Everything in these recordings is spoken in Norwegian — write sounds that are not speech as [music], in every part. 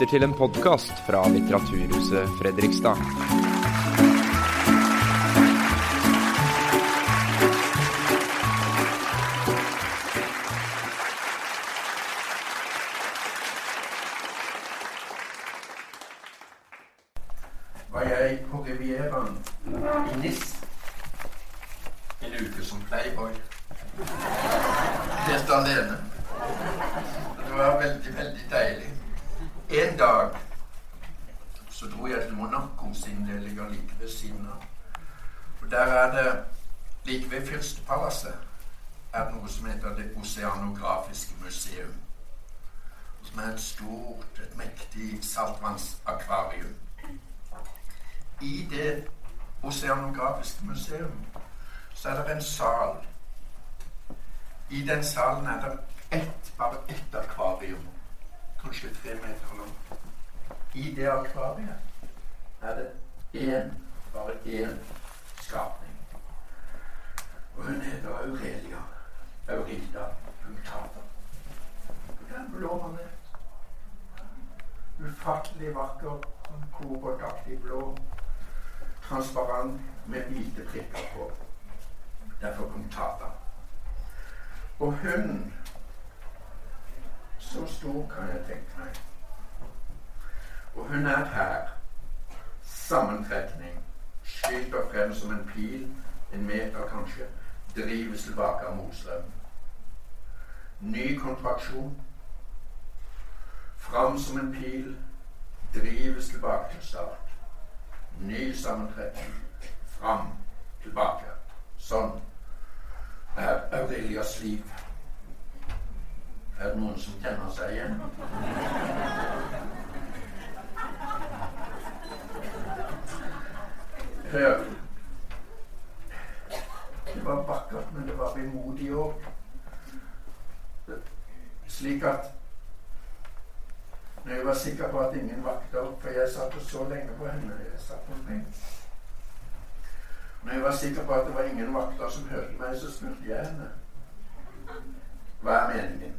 lytter til en podkast fra Litteraturhuset Fredrikstad. Så er det en sal. I den salen er det ett, bare ett akvarium. Kanskje tre meter langt. I det akvariet er det én, bare én skapning. Og hun heter Aurelia. Aurita er Den blå manet. Ufattelig vakker, koboltaktig blå transparent med hvite prikker på. Derfor punctata. Og hun Så stor kan jeg tenke meg. Og hun er her. Sammentrekning. Skyter frem som en pil, en meter kanskje. Drives tilbake av motstrøm. Ny kontraksjon. Fram som en pil. Drives tilbake til start. Ny sammentrekning. Fram, tilbake. Sånn er Aurelias liv. Er det noen som kjenner seg igjen? Hør. Det var vakkert, men det var vemodig òg. Slik at når jeg var sikker på at ingen vakter For jeg satt så lenge på henne. Jeg satt på en benk. Når jeg var sikker på at det var ingen vakter som hørte meg, så spurte jeg henne. Hva er meningen?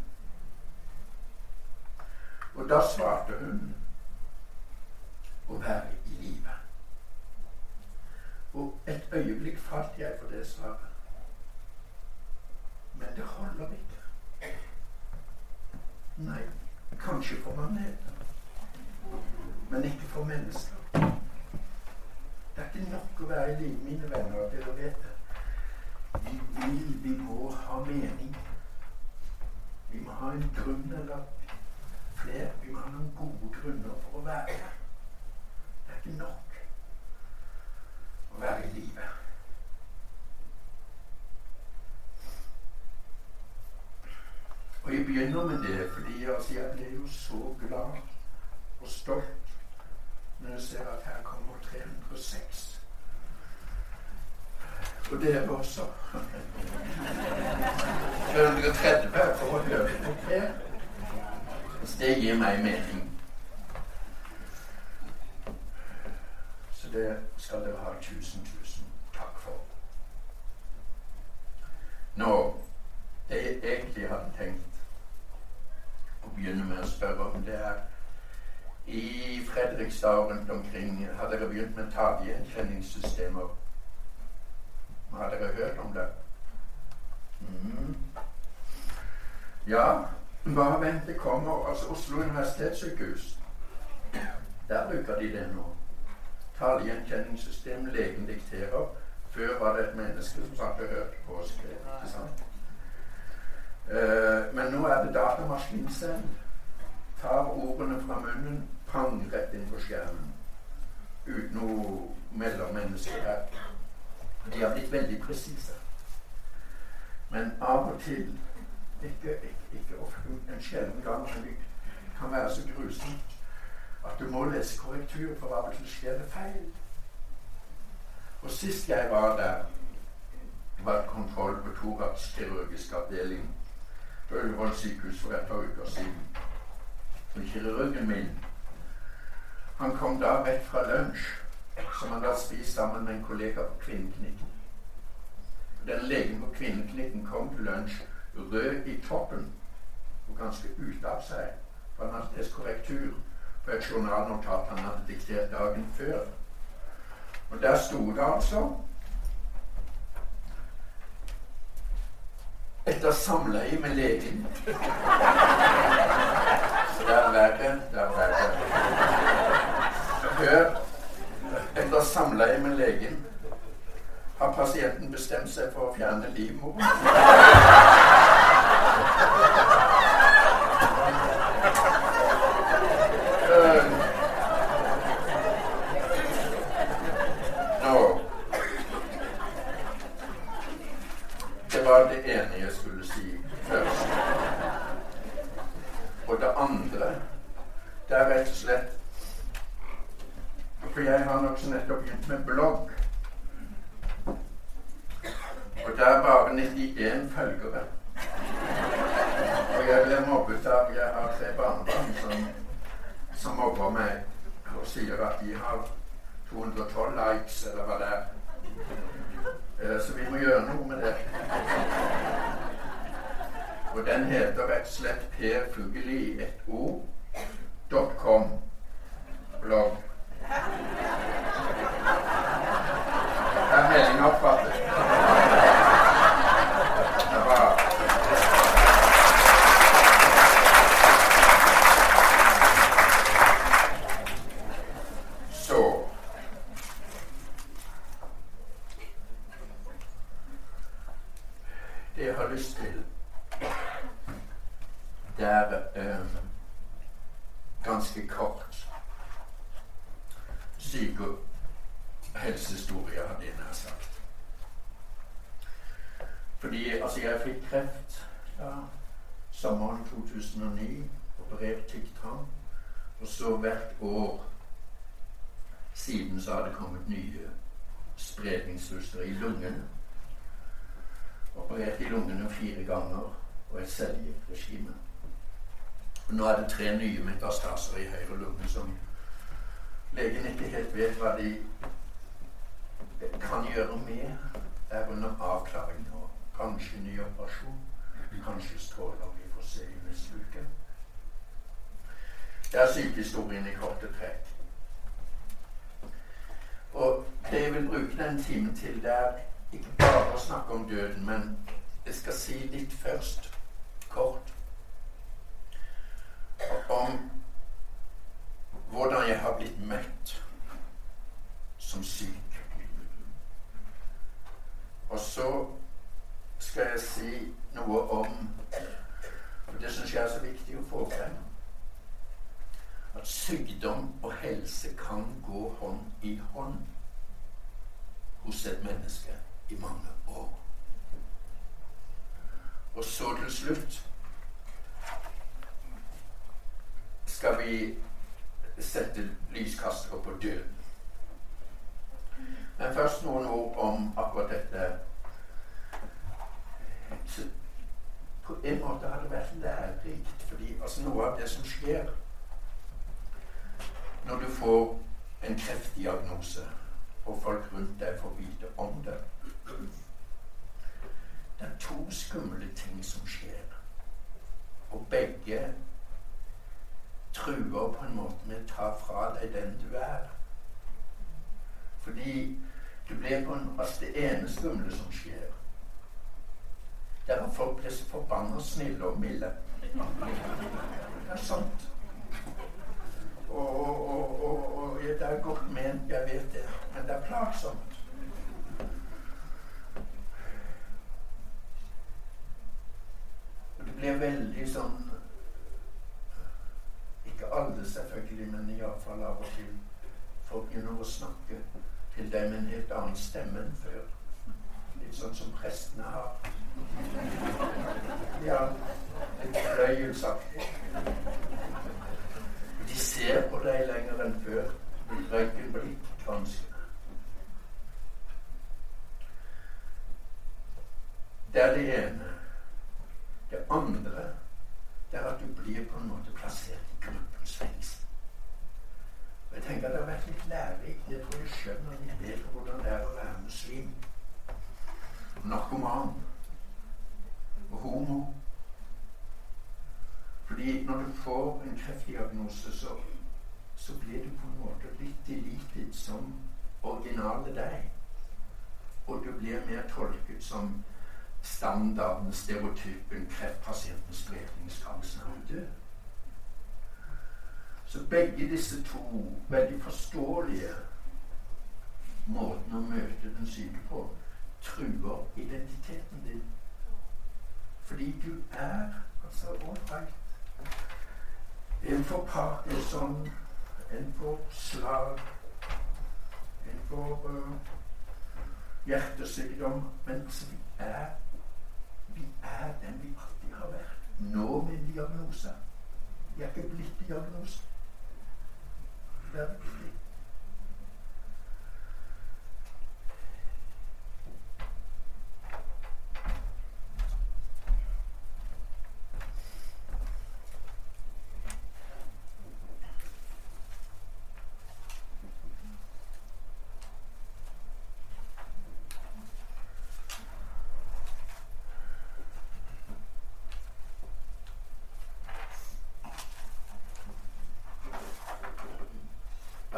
Og da svarte hun å være i live. Og et øyeblikk falt jeg for det svaret. Men det holder ikke. Nei, kanskje for maneter, men ikke for mennesker. Det er ikke nok å være i live, mine venner. Dere vet det. Vi vil, vi må ha mening. Vi må ha en grunn eller flere. Vi må ha noen gode grunner for å være her. Det er ikke nok å være i live. Og jeg begynner med det fordi altså, jeg ble jo så glad og stolt når jeg ser at her kommer 306. Og dere også. 330 for å høre på. Så det gir meg mening. Så det skal dere ha tusen, tusen takk for. Nå, det jeg egentlig hadde tenkt å begynne med å spørre om, det er i Fredrikstad og rundt omkring har dere begynt med tavegjenkjenningssystemer. Har dere hørt om det? Mm. Ja, bare vent, det kommer. Altså Oslo universitetssykehus. Der bruker de det nå. Tallgjenkjenningssystem, legen dikterer. Før var det et menneske som satt og hørte på og skrev. ikke sant? Uh, men nå er det datamaskinen selv. Tar ordene fra munnen, pang rett inn på skjermen. Uten noe mellommenneske. De har blitt veldig presise. Men av og til, ikke, ikke, ikke ofte, en sjelden gang, men det kan være så grusomt at du må lese korrektur, for av og til skjer det feil. Og sist jeg var der, var kontroll på Torats kirurgisk avdeling på Ullevål sykehus for et par uker siden. Og kirurgen min han kom da rett fra lunsj, som han hadde spist sammen med en kollega på Kvinneknikken. Den legen på Kvinneknikken kom til lunsj rød i toppen og ganske ute av seg. For han hadde korrektur på et journalnotat han hadde diktert dagen før. Og der sto det altså Etter samleie med legen [laughs] Så det er verre, det er verre. Hør. Etter samleie med legen har pasienten bestemt seg for å fjerne livmoren. Nå Det var det ene jeg skulle si først. Og det andre det er rett og slett For jeg har nokså nettopp begynt med blogg. Og det er bare 91 følgere. Og jeg blir mobbet av Jeg har tre barnebarn som, som mobber meg og sier at de har 212 likes, eller hva det er. Eh, Så vi må gjøre noe med det. Og den heter rett og slett Per blogg. Er meldinga oppfattet? Det er bra. Så Det jeg har lyst til, det er eh, ganske kort syke- og helsehistorie, hadde jeg nær sagt. Fordi altså, jeg fikk kreft ja, sommeren 2009, operert tykktarm, og så hvert år siden så har det kommet nye spredningssvulster i lungene. Operert i lungene fire ganger og et cellegiftregime. Og nå er det tre nye metastaser i høyre lunge som legen ikke helt vet hva de kan gjøre med. Er under avklaring nå. Kanskje ny operasjon. Kanskje stråler. Vi får se i neste uke. Det er sykehistorien i korte trekk. Og det jeg vil bruke den timen til, det er ikke bare å snakke om døden, men jeg skal si litt først, kort, om hvordan jeg har blitt møtt som syk. Og så skal jeg si noe om og Det syns jeg er så viktig å få frem. At sykdom og helse kan gå hånd i hånd hos et menneske i mange år. Og så til slutt skal vi sette lyskastere på døden. Men først noen ord om akkurat dette. Så på en måte har det vært lærerikt, fordi altså noe av det som skjer når du får en kreftdiagnose, og folk rundt deg får vite om det Det er to skumle ting som skjer, og begge truer på en måte med å ta fra deg den du er. Fordi du blir på en Altså, det ene skumle som skjer, der er folk blir så forbanna snille og milde. Det er sant. Og, og, og, og det er godt ment, jeg vet det, men det er plagsomt. Og det blir veldig sånn Ikke alle, selvfølgelig, men iallfall av og til. Folk begynner å snakke til deg med en helt annen stemme enn før. Litt sånn som prestene har. Ja, litt fløyelsaktig. De ser på deg lenger enn før. De blikk, kanskje. Det er det ene. Det andre det er at du blir på en måte plassert i gruppens fengsel. Og jeg tenker Det har vært litt lærerikt. Jeg tror jeg skjønner litt bedre hvordan det er å være muslim. Narkoman. Og homo. Fordi når du får en kreftdiagnose, så så blir du på en måte litt deleted som originale deg. Og du blir mer tolket som standarden, stereotypen, kreftpasientens spredning når snart dør. Så begge disse to veldig forståelige måtene å møte den syke på truer identiteten din. Fordi du er altså ålreit. En får Parkinson, en får slag, en får uh, hjertesykdom. Men altså, vi er vi er den vi alltid har vært. Nå med diagnose. Vi er ikke blitt diagnose. Det er viktig.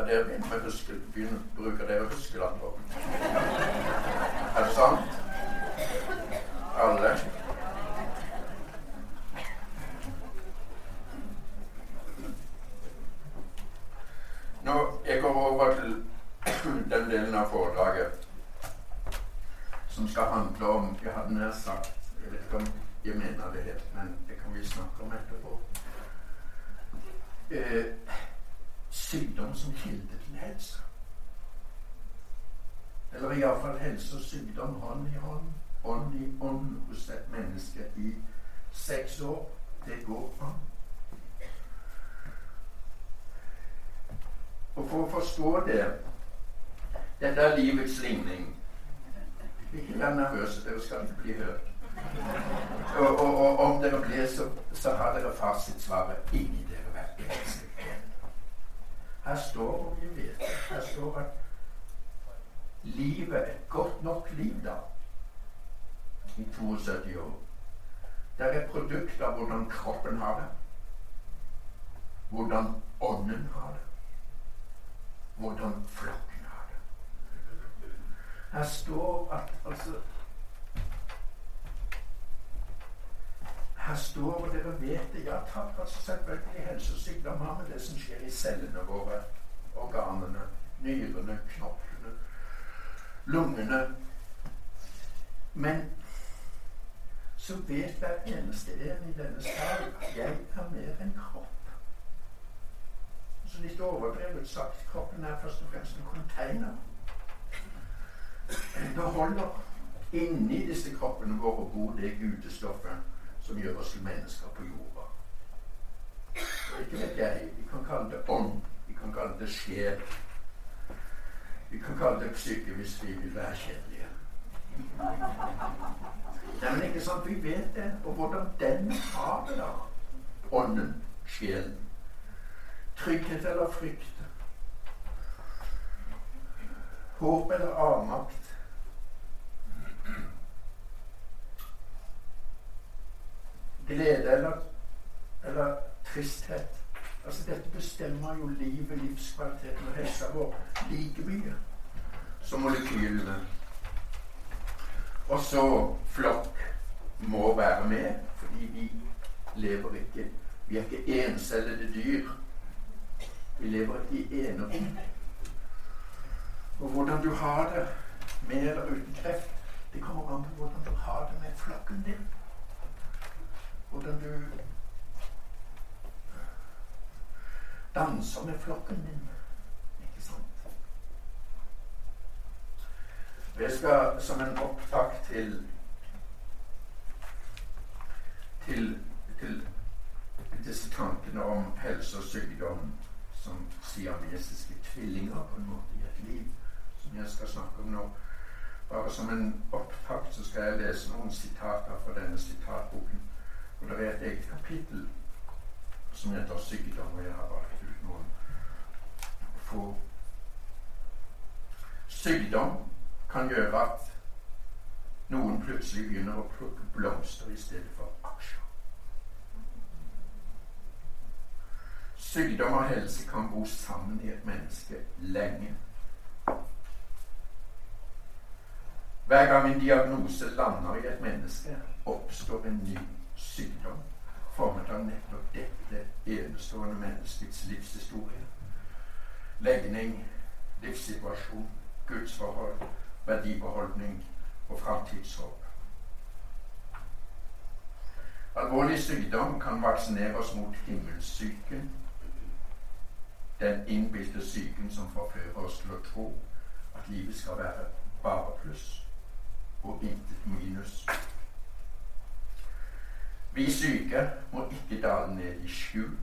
Dere huske, begynner, bruker dere huskelapper? Er det sant? Alle? Når jeg går over til den delen av foredraget som skal handle om Jeg hadde nær sagt Jeg vet ikke om jeg mener det helt, men det kan vi snakke om etterpå. Eh, sykdom som kilde til helse. Eller iallfall helse og sykdom hånd i hånd, ånd i ånd hos et menneske i seks år. Det går an. Og for å det Dette er livets ligning. Ikke vær nervøse, dere skal ikke bli hørt. Og, og, og om dere blir, så, så har dere fasitsvaret inni dere hver eneste her står og vi vet her står at livet er et godt nok liv, da, i 72 år. Det er et produkt av hvordan kroppen har det, hvordan ånden har det, hvordan flokken har det. Her står at altså Her står, og dere vet det, ja takk, altså selvfølgelig helse og sykdom har med det som skjer i cellene våre, organene, nyrene, knoklene, lungene. Men så vet hver eneste en i denne sal at jeg er mer enn kropp. Så litt overdrevet sagt, kroppen er først og fremst en container. Det holder inni disse kroppene våre bor det gudestoffet som gjør oss til mennesker på jorda. Ikke vet jeg. Vi kan kalle det ånd. Vi kan kalle det sjel. Vi kan kalle det psyke hvis vi vil være kjedelige. Nei, men ikke sant, Vi vet det. Og hvordan den har det, da. Ånden, sjelen. Trygghet eller frykt. Håp eller avmakt. Glede eller, eller tristhet. Altså Dette bestemmer jo livet, livskvaliteten og helsa vår like mye som molekylene. Og så flokk må være med, fordi vi lever ikke Vi er ikke encellede dyr. Vi lever ikke i enerom. Og hvordan du har det med eller uten kreft, det kommer an på hvordan du har det med flokken din hvordan du danser med flokken din. Ikke sant? Det skal som en opptak til til, til disse tankene om helse og sykdom som siamesiske tvillinger på en måte i et liv, som jeg skal snakke om nå. Bare som en opptakt så skal jeg lese noen sitater fra denne sitatboken. Og det er et eget kapittel som heter 'Sykdom', og jeg har valgt ut noen få Sykdom kan gjøre at noen plutselig begynner å plukke blomster i stedet for aksjer. Sykdom og helse kan bo sammen i et menneske lenge. Hver gang en diagnose lander i et menneske, oppstår en ny sykdom formet av nettopp dette enestående menneskets livshistorie. Legning, livssituasjon, gudsforhold, verdibeholdning og framtidshåp. Alvorlig sykdom kan vaksineres mot himmelssyken, den innbilte syken som forfører oss til å tro at livet skal være bare pluss og intet minus. Vi syke må ikke dale ned i skjul.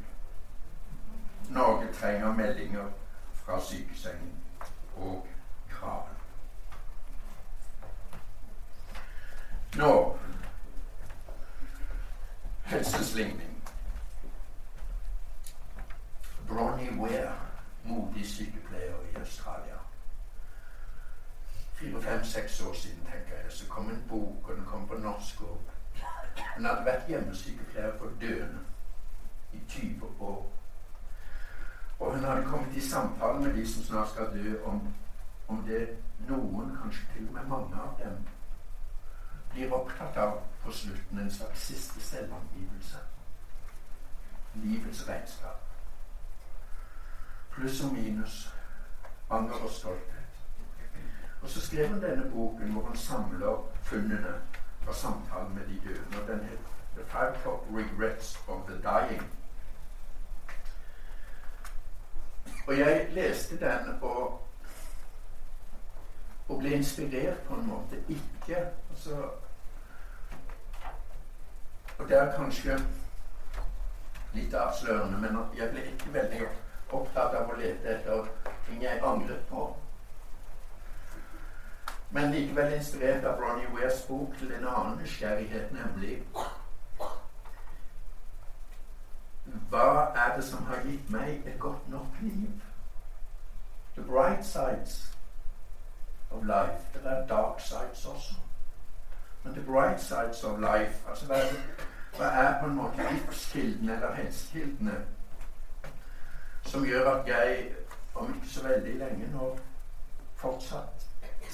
Norge trenger meldinger fra sykesengen og kraven. Nå helseslingning. Bronnie Ware, modig sykepleier i Australia. Fire, fem, seks år siden tenker jeg, så kom en bok, og den kom på norsk. og Hun hadde vært hjemmesykepleier for døende i 20 år. Og hun hadde kommet i samtale med de som snart skal dø, om, om det noen, kanskje til og med mange av dem, blir opptatt av på slutten en slags siste selvangivelse. Livets regnskap. Pluss og minus. Anger og stolthet. Og så skrev han denne boken hvor han samler funnene fra samtalen med de døde. Og den heter The Five Top Regrets of the Dying. Og jeg leste den og, og ble inspirert på en måte. Ikke altså og det er kanskje litt avslørende, men jeg ble ikke veldig opptatt av å lete etter ting jeg angret på. Men likevel inspirert av Ronny Wares bok til en annen nysgjerrighet, nemlig Hva er det som har gitt meg et godt nok liv? The bright sides of life. Det er dark sides også. Men the bright sides of life altså hva er, hva er på en måte livskildene eller helsekildene som gjør at jeg om ikke så veldig lenge nå fortsatt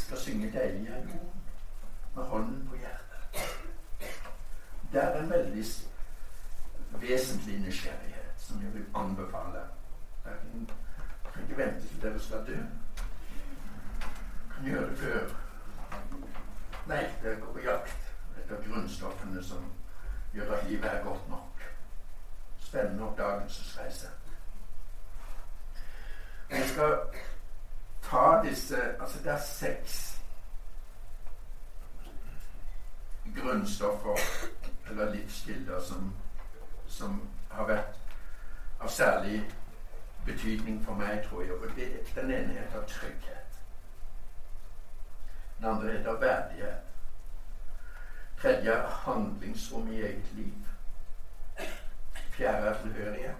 skal synge 'Deilig er jord' med hånden på hjertet. Det er en veldig vesentlig nysgjerrighet som jeg vil anbefale. Jeg kan ikke vente til dere skal dø. Jeg kan gjøre det før. Nei, det går på jakt etter grunnstoffene som gjør at livet er godt nok. Spennende oppdagelsesreise. Vi skal ta disse Altså, det er seks grunnstoffer eller livskilder som, som har vært av særlig betydning for meg, tror jeg. Og det, den ene heter trygghet. Den andre heter verdighet. Tredje er handlingsrom i eget liv. Fjerde er tilhørighet.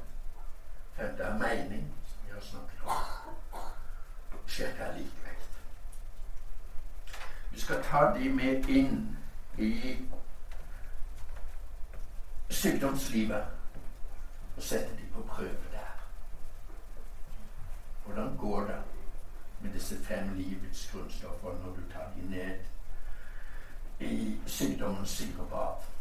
Femte er mening, som vi har snakket om. Sjette er likevekt. Vi skal ta de med inn i sykdomslivet og sette de på prøve der. Hvordan går det med disse fem livets grunnstoffer når du tar de ned i sykdommens psykopat.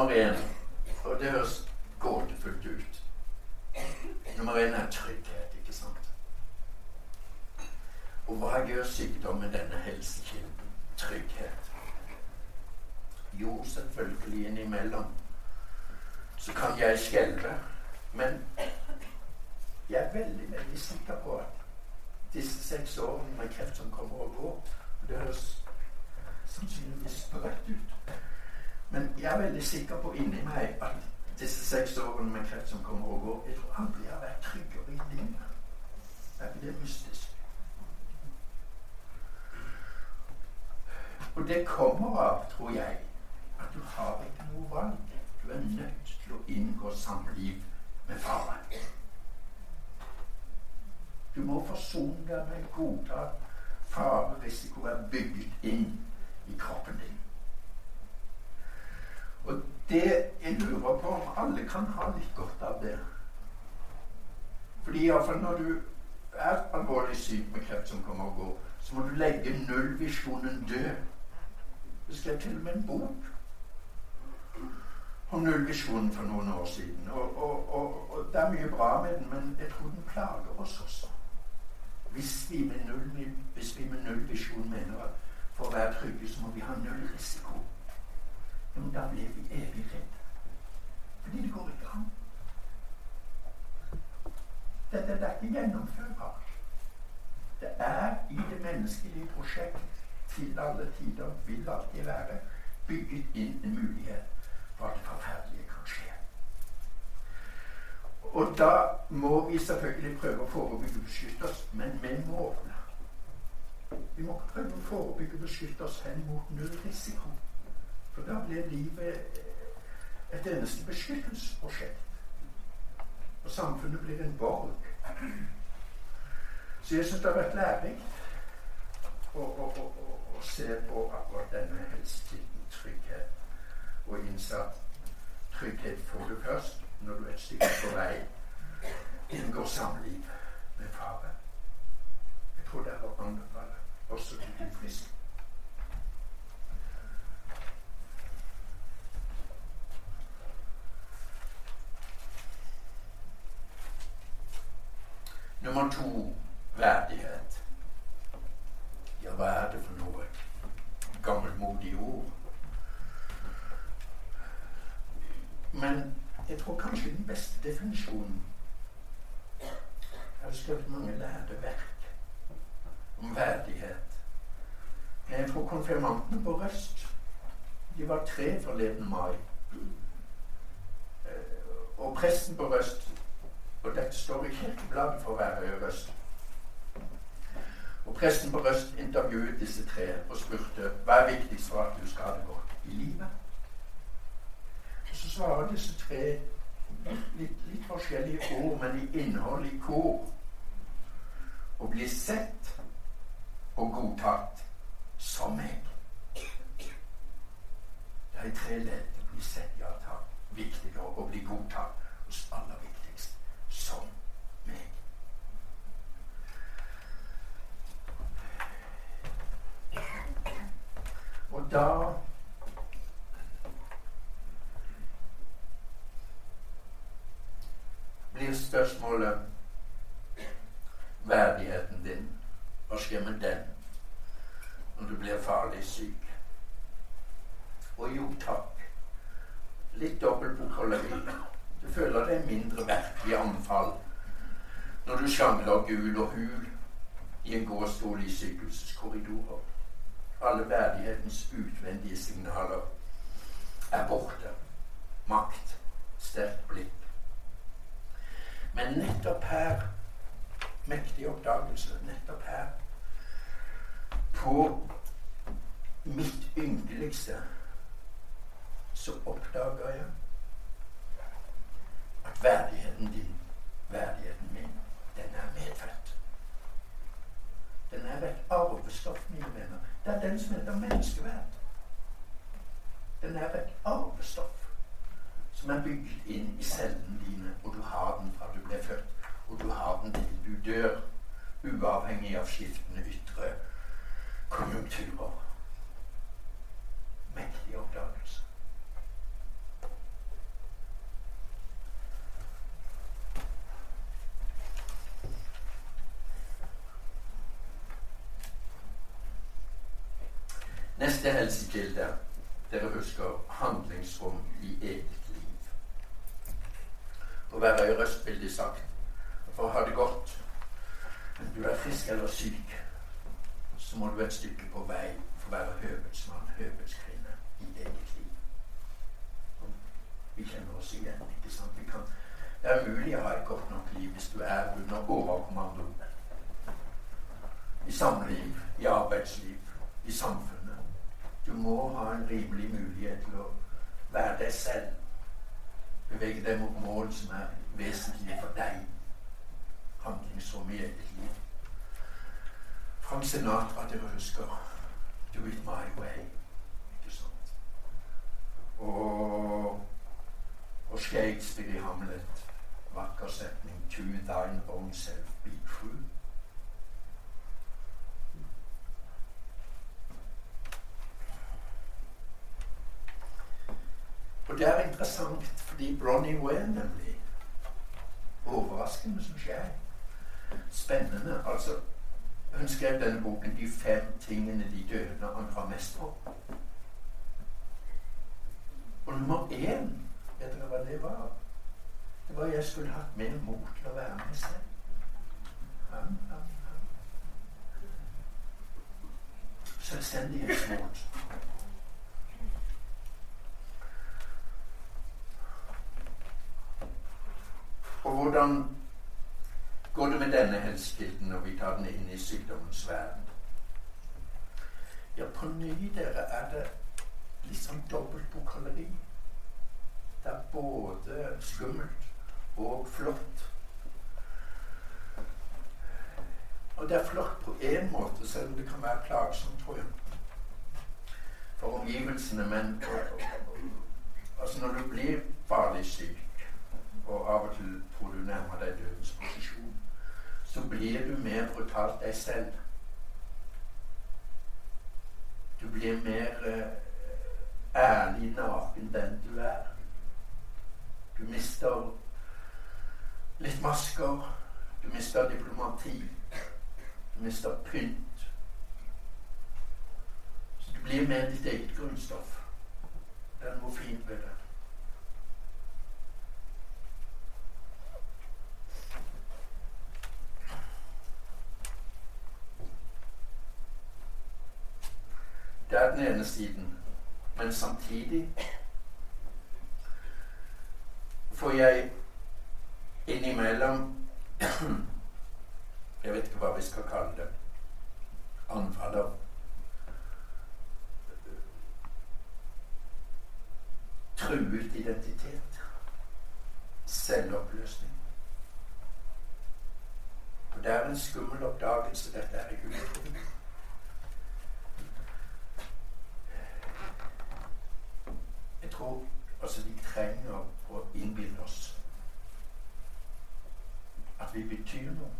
Nummer én, og det høres gåtefullt ut Nummer én er trygghet, ikke sant? Og hva gjør sykdom med denne helsekilden? Trygghet. Jo, selvfølgelig innimellom så kan jeg skjelve. Men jeg er veldig, veldig sikker på at disse seks årene med kreft som kommer og går Det høres sannsynligvis sprøtt ut. Men jeg er veldig sikker på inni meg at disse seks årene med kreft som kommer og går Jeg tror aldri jeg har vært tryggere i livet. Er ikke det mystisk? Og det kommer av, tror jeg, at du har ikke noe valg. Du er nødt til å inngå samliv med faren. Du må forsone deg med godta fare, risiko er bygget inn i kroppen din. Det jeg lurer på om alle kan ha litt godt av det. Fordi iallfall når du er alvorlig syk med kreft som kommer og går, så må du legge nullvisjonen død. Det skrev til og med en bok om nullvisjonen for noen år siden. Og, og, og, og, det er mye bra med den, men jeg tror den plager oss også. Hvis vi med, null, nullvisjon mener at for å være trygge, så må vi ha null risiko. Men da blir vi evig redde. Fordi det går ikke an. Dette er ikke gjennomførbart. Det er i det menneskelige prosjekt til alle tider vil alltid være bygget inn en mulighet for at det forferdelige kan skje. Og da må vi selvfølgelig prøve å forebygge og beskytte oss, men med mål. Vi må prøve å forebygge og beskytte oss hen mot null risiko. For da blir livet et eneste beskyttelsesprosjekt. Og samfunnet blir en borg. Så jeg syns det har vært lærerikt å, å, å, å, se på akkurat denne helsekilden trygghet. Og innse at trygghet får du først når du er et stykke på vei inngår samliv med fare. Jeg tror det er å anbefale også til de friske. To verdighet. Ja, hva er det for noe? Gammelmodige ord. Men jeg tror kanskje den beste definisjonen Jeg har skrevet mange lærde verk om verdighet. Jeg tror konfirmantene på Røst De var tre forleden mai. Eh, og presten på Røst og dette står i Kirkebladet for Værøy Røst. Og Presten på Røst intervjuet disse tre og spurte hva er viktigst for at du skal ha det godt i livet. Og Så svarer disse tre litt, litt forskjellige ord, men i innhold i kor. Å bli sett og godtatt som meg. Er tre ledd. Å bli sett, ja takk. Viktigere å bli godtatt hos alle som meg. Og da blir spørsmålet verdigheten din. Hva skjer med den når du blir farlig syk? Og jo takk, litt dobbeltbokholderi. Du føler deg mindre verdt i anfall når du sjangler gul og hul i en gåstol i sykehusets korridorer. Alle verdighetens utvendige signaler er borte. Makt, sterkt blikk. Men nettopp her, mektig oppdagelse, nettopp her På mitt ynkeligste så oppdager jeg at verdigheten din, verdigheten min, den er medfødt. Den er et arvestoff, mine venner. Det er den som heter menneskeverd. Den er et arvestoff som er bygd inn i cellene dine, og du har den fra du ble født, og du har den til du dør, uavhengig av skiftende ytre konjunkturer. Mektig oppdagelse. Neste helsekilde dere husker handlingsrom i eget liv. Å være i røst vil de sagt. For å ha det godt, enten du er frisk eller syk, så må du et stykke på vei for å være høvedsmann, høvedskvinne i eget liv. Vi kjenner oss igjen. ikke sant? Kan, det er mulig å ha et godt nok liv hvis du er under overkommando. I samliv, i arbeidsliv, i samfunn. Må ha en rimelig mulighet til å være deg selv. Bevege deg mot mål som er vesentlige for deg. handlingsrom i eget liv. Frank Sinatra, dere husker 'Do it my way'. Ikke sant? Og, og Shakespeare i Hamlet. Vakker setning 'To thine own self det er interessant fordi Bronnie Wayne nemlig Overraskende, syns jeg. Spennende. Altså, hun skrev denne boken 'De fem tingene de døde angrer mest på'. Og nummer én, vet dere hva det var? Det var jeg skulle hatt mer mot til å være meg selv. Han, han, han. Selvstendighetsmot. Og hvordan går det med denne helsekilden når vi tar den inn i sykdommens verden? Ja, på ny, dere, er det liksom dobbelt dobbeltbokholderi. Det er både skummelt og flott. Og det er flott på én måte, selv om det kan være plagsomt, tror jeg. For omgivelsene, men altså når du blir farlig syk og av og til tror du nærmer deg dødens posisjon, så blir du mer brutalt deg selv. Du blir mer uh, ærlig naken den du er. Du mister litt masker. Du mister diplomati. Du mister pynt. Så du blir mer ditt eget grunnstoff. Det er noe fint ved det. Det er den ene siden. Men samtidig får jeg innimellom [clears throat] Jeg vet ikke hva vi skal kalle det. Anfall av truet identitet. Selvoppløsning. Og det er en skummel oppdagelse, dette er ikke utrolig. Tror altså vi trenger å innbille oss at vi betyr noe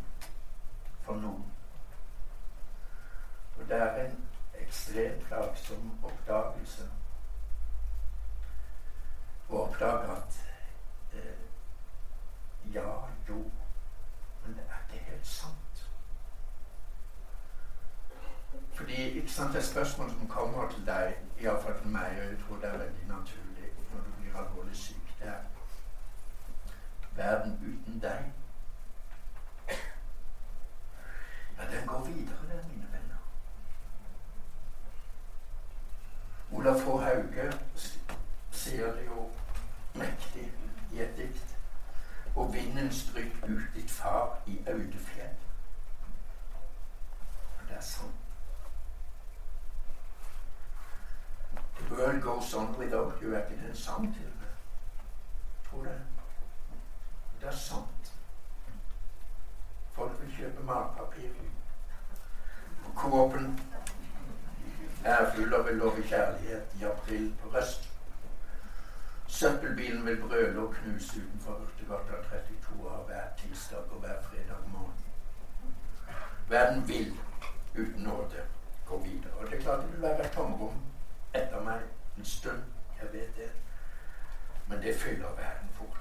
for noen. Og det er en ekstremt plagsom oppdagelse å oppdage at eh, ja, jo, men det er ikke helt sant. Fordi ikke sant, Det er spørsmål som kommer til deg, iallfall til meg, og jeg tror det er veldig naturlig når du blir alvorlig syk. Det er verden uten deg. Ja, den går videre, den, mine venner. Olaf H. Hauge sier det jo mektig i et dikt. Og vinden stryk ut ditt far i Audefjell. Og det er sant. The world goes on without you. Er ikke en sang til meg? Tror det. Det er sant. Folk vil kjøpe matpapir. Og Jeg er full av ulovlig kjærlighet i april på Røst. Søppelbilen vil brøle og knuse utenfor Urtegata 32 av hver tirsdag og hver fredag morgen. Verden vil uten nåde gå videre. Og det er klart det vil være et tomrom etter meg en stund. Jeg vet det. Men det fyller verden fort.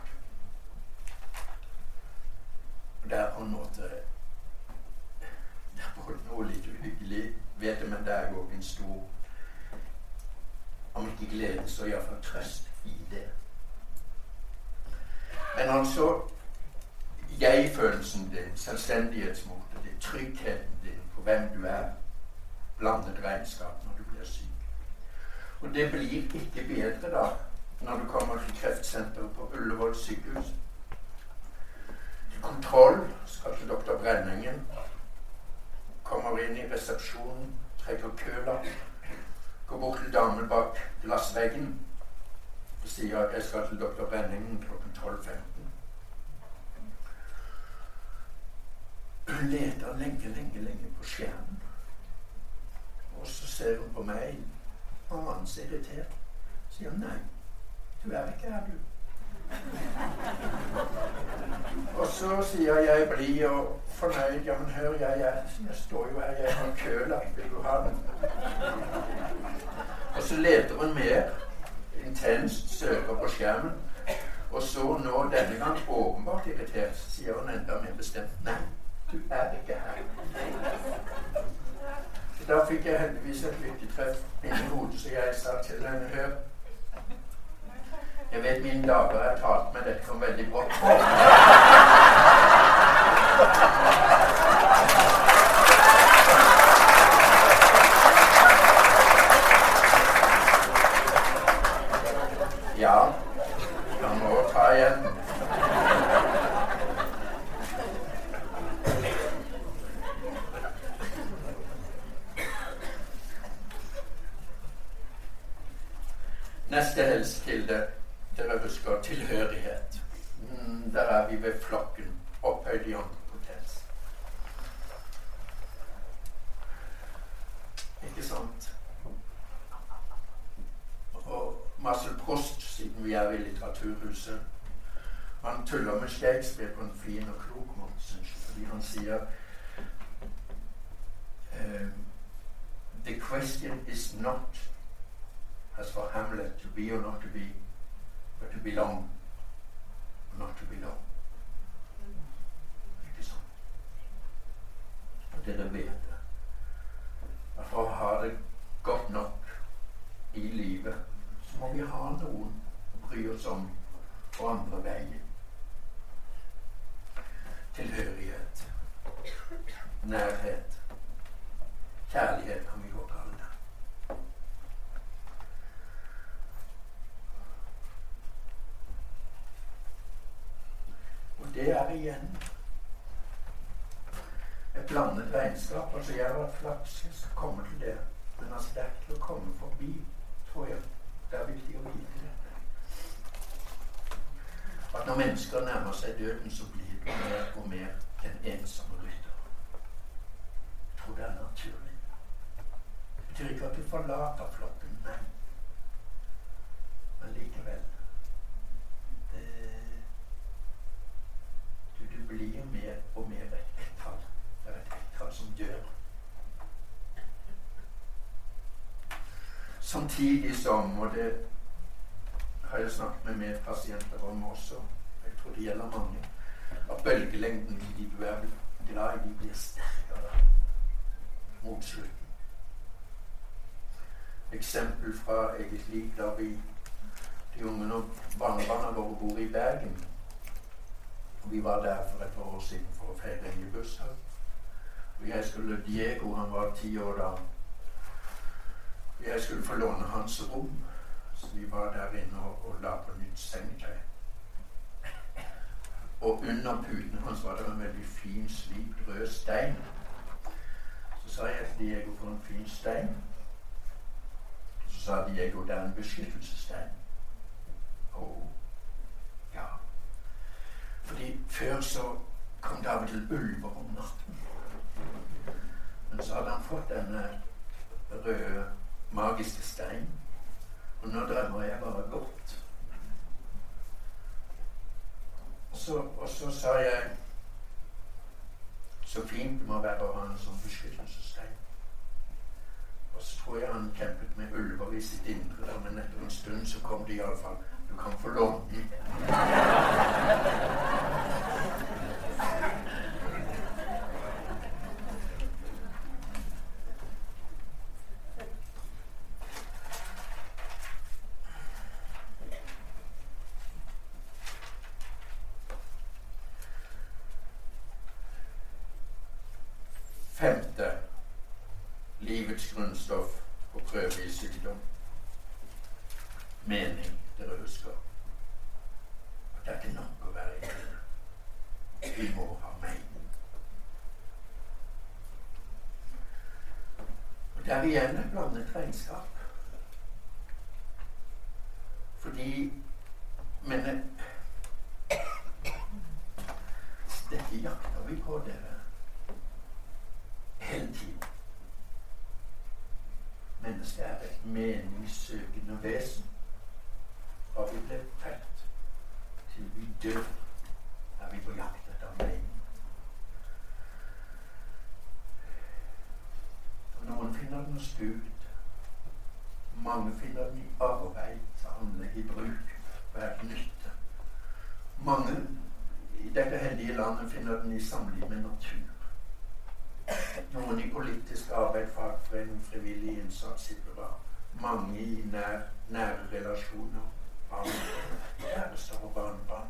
Og det er på en måte Det er både noe litt uhyggelig vet det, men det er òg en stor Om ikke glede, så iallfall trøst i det. Men altså Jeg-følelsen din, selvstendighetsmotet ditt, tryggheten din på hvem du er, blandet regnskap når du blir syk. Og det blir ikke bedre da når du kommer til kreftsenteret på Ullevål sykehus. Til kontroll skal til doktor Brenningen. Kommer inn i resepsjonen, trekker køla, går bort til damen bak glassveggen og sier at jeg skal til doktor Brenningen klokken 12.15. Hun leter lenge, lenge, lenge på skjermen. Og så ser hun på meg, annet irritert. Sier nei, du er ikke her, du. Og så sier jeg blid og fornøyd. Ja, men hør, jeg, jeg, jeg står jo her, jeg har kølapp. Vil du ha den? Og så leter hun mer. Intenst søker på skjermen. Og så nå denne gang åpenbart irritert, sier hun enda mer bestemt nei, du er ikke her. Da fikk jeg heldigvis et lykketreff inni hodet, så jeg sa til henne hør jeg vet mine dager er talt, men dette kom veldig brått på. Ja, han må ta igjen. Neste helsekilde dere husker tilhørighet. Mm, der er vi ved flokken, opphøyd i potens. Ikke sant? Og Marcel Prost, siden vi er i Litteraturhuset, han tuller med Shakespeare på en fin og klok måte, syns jeg, fordi han sier um, The question is not as for Hamlet to be or not to be but to belong, not to belong. Ikke sant? Og dere vet det. At for å ha det godt nok i livet, så må vi ha noen å bry oss om på andre veien. Tilhørighet. Nærhet. Kjærlighet kan vi godt kalle det. Og det er igjen et blandet regnskap. Altså, jeg har vært flaks jeg kommer til det. Men altså, det er ikke til å komme forbi, tror jeg. Det er viktig å vite dette. At når mennesker nærmer seg døden, så blir du mer og mer den ensomme rytter. Jeg tror det er naturlig. Det betyr ikke at du forlater flokken, nei. Men likevel det, du, du blir mer og mer et ett-tall. Det er et ett-tall som dør. Samtidig som, og det har jeg snakket med medpasienter om også, tror det gjelder mange, at bølgelengden i de du er glad i, de blir sterkere mot slutten. Eksempel fra eget liv da vi de ungene og barnebarna våre bor i Bergen. Vi var der for et par år siden for å feire en bursdag. Og jeg skulle Diego, han var ti år da. Jeg skulle få låne hans rom. Så vi var der inne og, og la på nytt sengetøy. Og under puten hans var det en veldig fin, slipt rød stein. Så sa jeg til Diego for en fin stein. Så sa Diego det er en beskyttelsesstein. Å, ja. Fordi før så kom det av og til ulver om natten. Men så hadde han fått denne røde, magiske steinen. Og nå drømmer jeg bare godt. Og så, og så sa jeg Så fint det må være å ha en sånn beskyttelsestegn. Og så tror jeg han kjempet med ulver i sitt indre, der, men etter en stund så kom det iallfall Du kan få låne den. Femte livets grunnstoff på prøve i sykdom. Mening, dere husker. At det er ikke nok å være i livet. Vi må ha mening. Og vi er blandet regnskap. Fordi Men dette jakter vi på, dere. Mennesket er et meningssøkende vesen. Fra vi ble født til vi dør, er vi på jakt etter mening. Og noen finner den hos Gud. Mange finner i arbeid, anlegg i bruk, hver nytte. Mange i dette heldige landet finner den i samliv med natur. Noen i politisk arbeid, fagforening, frivillig innsats privat. Mange i nær, nære relasjoner. Barn, kjærester og barnebarn.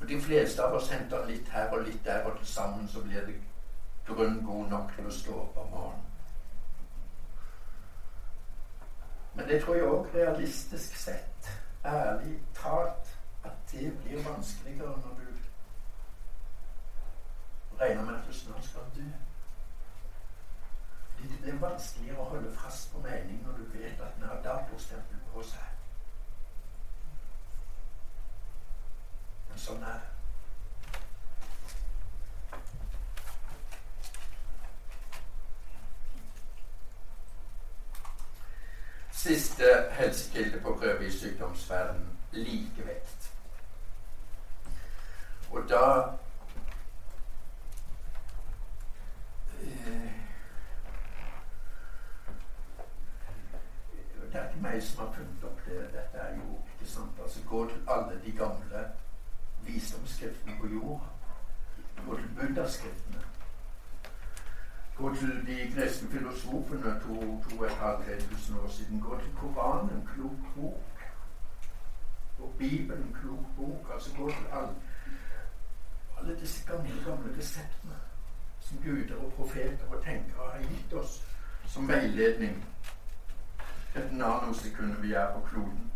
Og De fleste av oss henter litt her og litt der, og til sammen så blir det grunn god nok til å stå opp det tror jeg òg realistisk sett, ærlig talt, at det blir vanskeligere når du regner med at du snart skal dø. Det blir vanskeligere å holde fast på mening når du vet at den har datostempel på seg. Men sånn er det. Siste helsekilde på prøve i sykdomsverden likevekt. Og da eh, Det er ikke meg som har funnet opp det. Dette er jo ikke sant. Altså, Gå til alle de gamle visdomsskriftene på jord. Gå til buddhaskriftene. Gå til de kristne filosofene to, to og et halvt tusen år siden. Gå til Koranen, klok bok. Og Bibelen, klok bok. Altså gå til alle, alle disse gamle, gamle reseptene som guder og profeter og tenkere har gitt oss som veiledning et nanosekund vi er på kloden.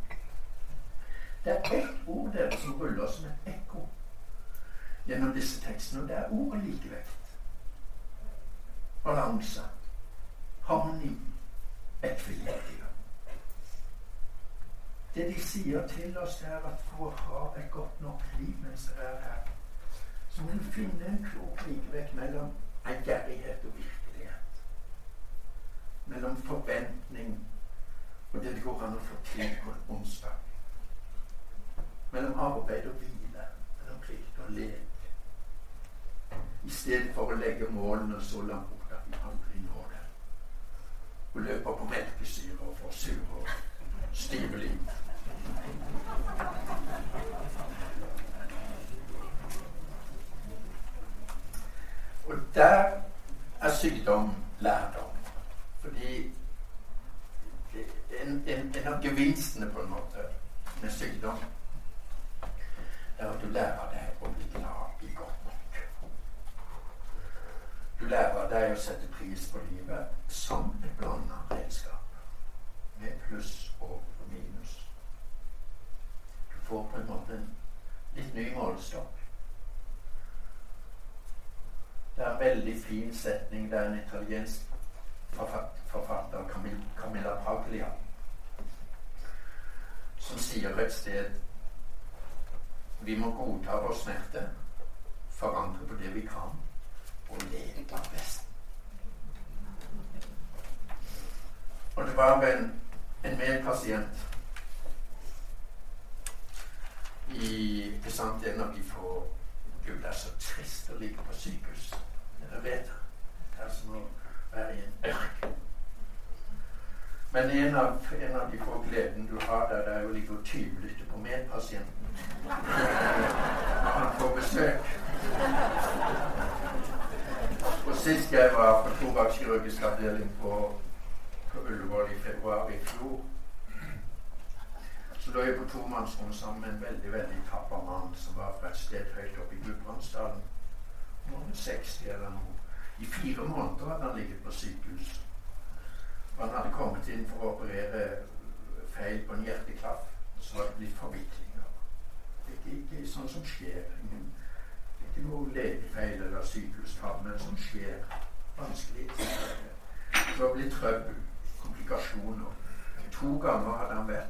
Det er ett ord dere som ruller som et ekko gjennom disse tekstene, og det er ordet likevekt. Balanse. Harmoni. Ekvilibrium. Det de sier til oss, er at for å ha et godt nok liv mens dere er her, så må du finne en klok likevekt mellom ærgjerrighet og virkelighet. Mellom forventning og det det går an å få til på en onsdag. Mellom arbeid og hvile. Mellom plikt og lek. I stedet for å legge målene så langt bort aldri når det. Og løper på melkesyre og får sure og stive liv. Og der er sykdom lærdom. Fordi en, en, en av gevinstene på en måte med sykdom er at du lærer deg å bli glad i godt nok. Du lærer deg å sette pris på livet som et blanda redskap. Med pluss og minus. Du får på en måte en litt ny målestokk. Det er en veldig fin setning. Det er en italiensk forfatter, Camilla Paglia, som sier et sted vi må godta vår smerte, forandre på det vi kan, leve. Og det var en, en medpasient i ikke sant, En av de få Gud, det er så trist å ligge på sykehus. Dere vet det. Det er som å være i en ørken. Men en av, en av de få gledene du har der, det er å ligge og tyvlytte på medpasienten [laughs] når han får besøk. Sist jeg var på tobakkskirurgisk avdeling på, på Ullevål i februar i fjor, så lå jeg på tomannsrom sammen med en veldig veldig tapper mann som var fra et sted høyt oppe i Gudbrandsdalen. Noen 60 eller noe. I fire måneder hadde han ligget på sykehus. Han hadde kommet inn for å operere feil på en hjerteklaff. Så var det blitt forviklinger. Ikke, ikke sånn som skjer. Ingen, ikke noe legefeil eller sykehustap, men som skjer. Vanskelig. Var blitt trøbbel. Komplikasjoner. To ganger hadde han vært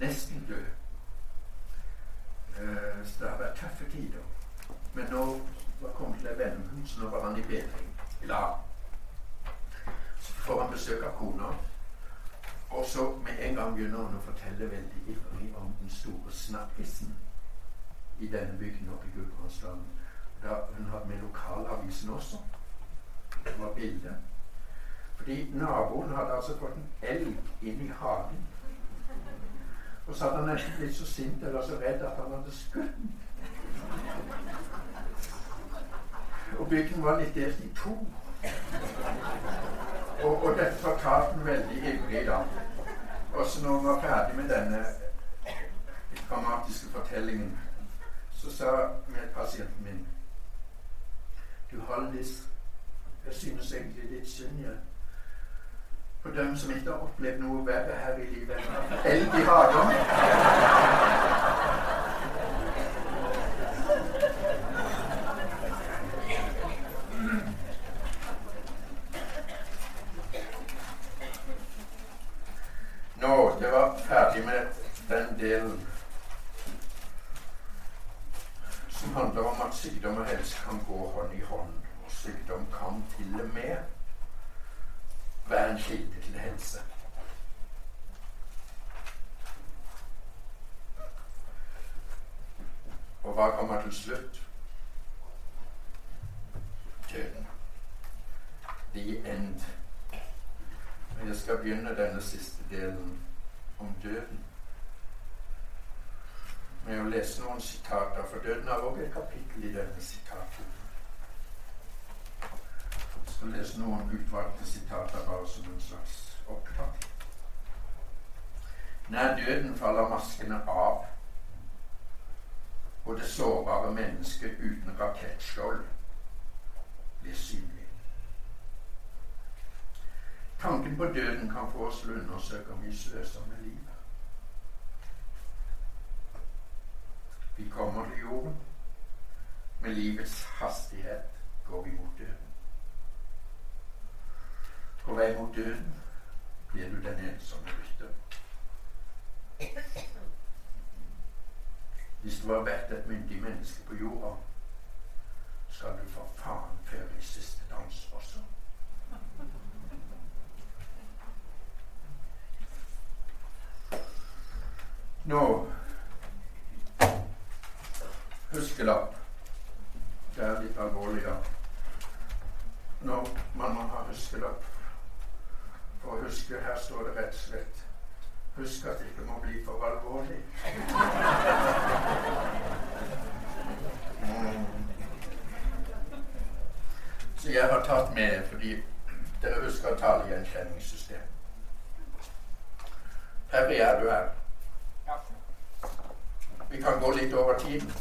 nesten død. Uh, så det har vært tøffe tider. Men nå var kommet til en vendepunkt, så nå var han i bedring. Glad. får han besøk av kona. Og så med en gang begynner hun å fortelle veldig ivrig om den store snakkisen i denne bygden oppe i Gudbrandsdalen. Hun hadde med lokalavisen også. Det var bilde. Fordi naboen hadde altså fått en elg inn i hagen. Og så hadde han nesten blitt så sint eller så redd at han hadde skutt den. Og bygden var litt delt i to. Og, og dette fortalte han veldig ivrig da. Også når han var ferdig med denne dramatiske fortellingen, så sa medpasienten min Du Haldis, jeg synes egentlig litt synd i på dem som ikke har opplevd noe verre her i livet enn elg i hagen. Nå, det var ferdig med den delen som handler om at sykdom og helse kan gå hånd i hånd. Og sykdom kan til og med være en kilde til helse. Og hva kommer til slutt? Døden. The end. Jeg skal begynne denne siste delen om døden med å lese noen sitater, for døden har også et kapittel i denne sitaten. Jeg skal lese noen utvalgte sitater bare som en slags opptak. Nær døden faller maskene av, og det sårbare mennesket uten rakettskjold blir synlig. Tanken på døden kan få oss til å undersøke om vi sløser med livet. Vi kommer til jorden. Med livets hastighet går vi mot døden. På vei mot døden blir du den ensomme rytter. Hvis du har vært et myndig menneske på jorda, skal du for faen føre i siste dans også. Nå Huskelapp. Det er litt alvorlig, ja. Når man må ha huskelapp for å huske Her står det rett og slett Husk at det ikke må bli for alvorlig. Mm. Så jeg har tatt med fordi dere husker tallgjenkjenningssystem. Perry, er du her? Vi kan gå litt over tiden.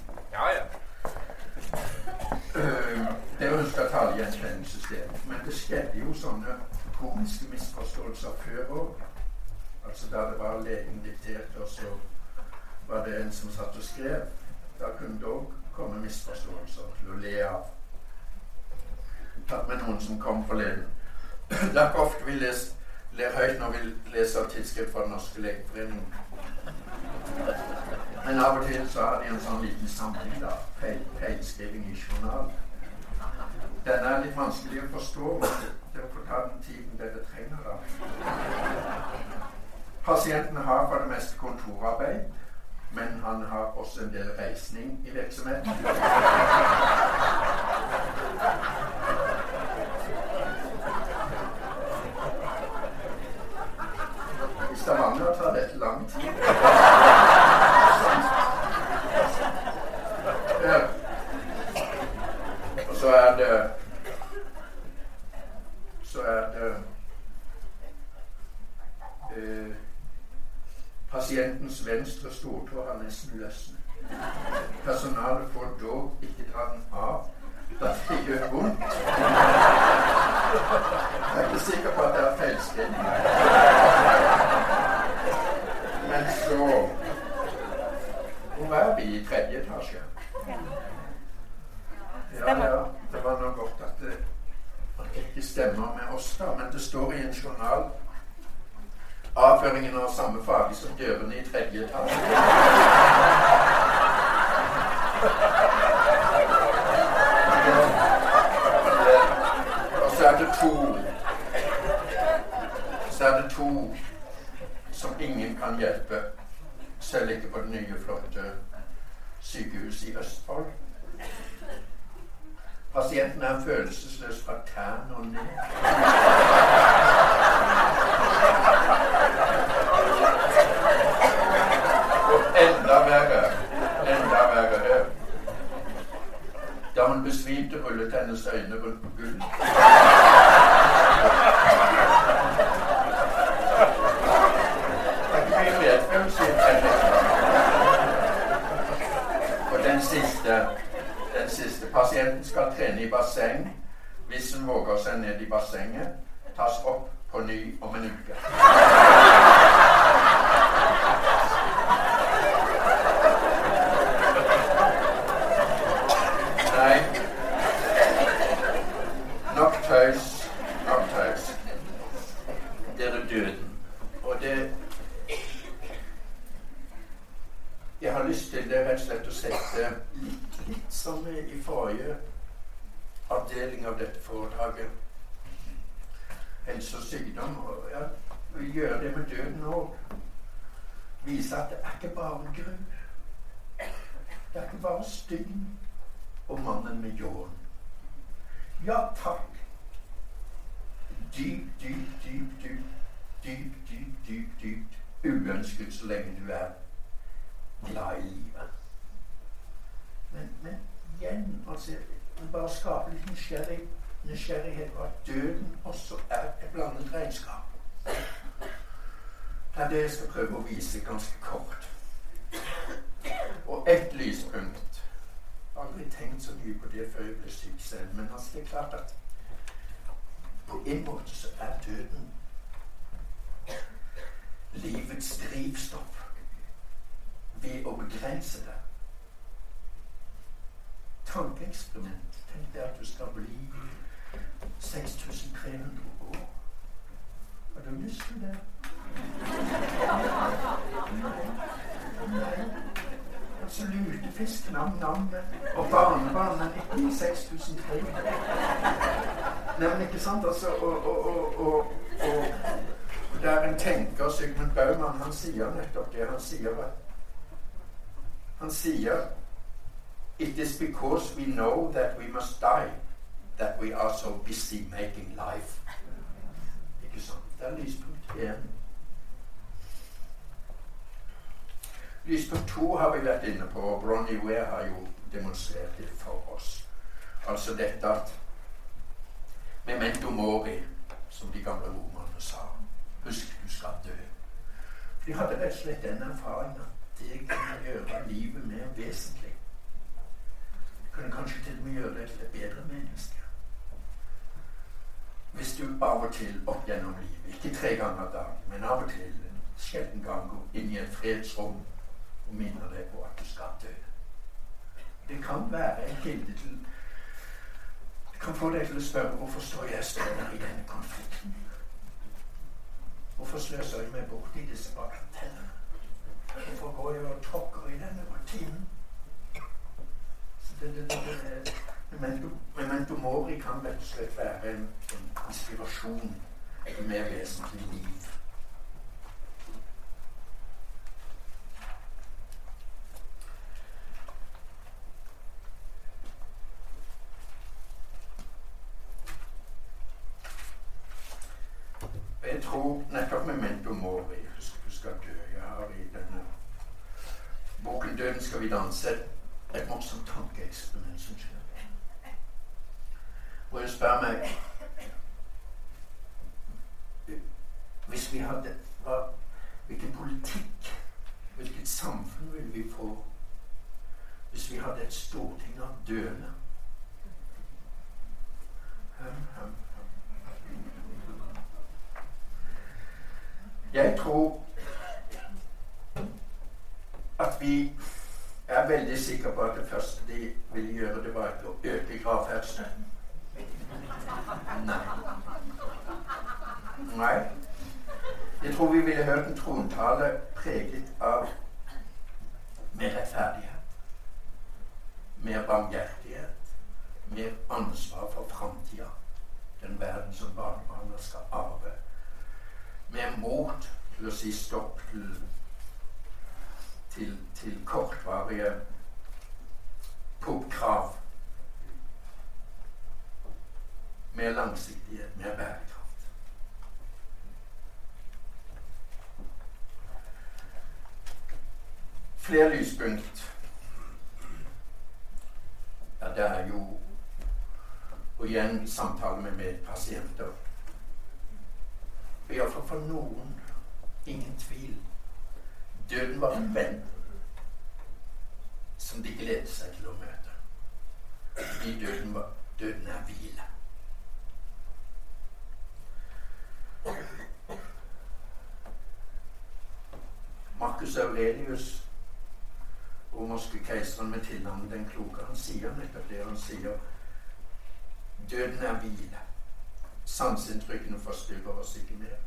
Uh, dere husker talegjenkjenningssystemet. Men det skjedde jo sånne komiske misforståelser før òg. Altså da det var legen diktert, og så var det en som satt og skrev. Da kunne det òg komme misforståelser til å le av. Tatt med noen som kom forleden. Det [clears throat] er ikke ofte vi leser, ler høyt når vi leser tidsskrift fra Den norske legeforening. Men av og til så har de en sånn liten samling, da. Feil, feilskriving i journal. Den er litt vanskelig å forstå, dere får ta den tiden dere trenger. da. Pasienten har for det meste kontorarbeid, men han har også en del reisning i virksomheten. I Stavanger tar dette lang tid. Ja. Og så er det Så er det eh, Pasientens venstre stortå har nesten løsnet. Personalet får dog ikke ta den av da det gjør vondt. Jeg er ikke sikker på at det er feilskriving. Men så Hvor er vi i tredje etasje? Ja, ja. Det var nå godt at det ikke stemmer med oss, da. Men det står i en journal avføringen av samme farge som dørene i tredje etasje. Og så er det to Så er det to som ingen kan hjelpe, selv ikke på det nye, flotte sykehuset i Østfold. Pasienten er følelsesløs fra tærne og ned. Og enda verre, enda verre. Da hun besvimte, rullet hennes øyne rundt på gulvet. Og den siste, den siste pasienten skal trene i basseng. Hvis hun våger seg ned i bassenget, tas opp på ny om en uke. Nei. Nok tøys. Nok tøys. Det er døden. Og det Jeg har lyst til det rett og slett å sette litt, litt som i forrige avdeling av dette foredraget. Helse og sykdom. Og ja, vi gjør det med døden òg. Vise at det er ikke bare gru. Det er ikke bare styggen og mannen med ljåen. Ja takk. Dypt, dypt, dypt, dypt, dypt, dypt, dypt, dypt uønsket så lenge du er glad i livet. Men, men igjen, altså Bare skape litt nysgjerrig, nysgjerrighet på at døden også er et blandet regnskap. Det er det jeg skal prøve å vise ganske kort. Og ett lyspunkt Aldri tenkt så mye på det før jeg ble syk selv. Men altså, det er klart at på en måte så er døden livets drivstoff ved å begrense det. Tankeeksperiment. Tenk deg at du skal bli 6300 år. Har du lyst til det? Så lurte fisken om navnet og barnebarnet 96300. Nei, men ikke sant? Altså, og, og, og, og, og er en tenker, Sigmund Baumann, han sier nettopp det. Han sier at Han sier It is because we know that we must die that we are so busy making life. Det er lyspunkt én. Lyspunkt to har vi vært inne på, og Bronnie Ware har jo demonstrert det for oss. Altså dette at Memento mori, som de gamle romerne sa. Husk, du skal dø. De hadde rett og slett den erfaringen at det kunne gjøre livet mer vesentlig. Det kunne kanskje til og med gjøre deg til et bedre menneske. Hvis du av og til opp gjennom livet, ikke tre ganger dagen, men av og til en sjelden gang går inn i et fredsrom og minner deg på at du skal dø. Det kan være en kilde til Det kan få deg til å spørre hvorfor står jeg støtter i denne konflikten. Hvorfor sløser jeg meg bort i disse bagatellene? Hvorfor går jeg og tråkker i denne rutinen? Så det, det, det, det, memento, memento mori kan rett og slett være en, en inspirasjon til mer vesentlig liv. Jeg tror nettopp memento mori Husk du skal dø. Jeg har i denne boken 'Døden skal vi danse' et morsomt tankeeksperiment, som jeg. Hvor hun spør meg Hvis vi hadde hva, Hvilken politikk, hvilket samfunn ville vi få hvis vi hadde et storting av døende? Jeg tror at vi er veldig sikre på at det første de ville gjøre, det var å øke gravferdsstøtten. Nei. Nei. Jeg tror vi ville hørt en trontale preget av mer rettferdighet, mer barmhjertighet, mer ansvar for framtida. Den verden som barnebarna skal arve. med mot til å si stopp til, til, til kortvarige popkrav. Mer langsiktighet, mer bærekraft. Flere lyspunkt. Ja, det er jo Og igjen samtale med medpasienter. Iallfall for noen ingen tvil. Døden var en venn som de gledet seg til å møte. Fordi døden, var, døden er hvile. Marcus Aurelius, romerske keiseren med tilnavnet Den kloke, han sier nettopp det. Han sier døden er hvile. Sanseinntrykkene forstyrrer oss ikke mer.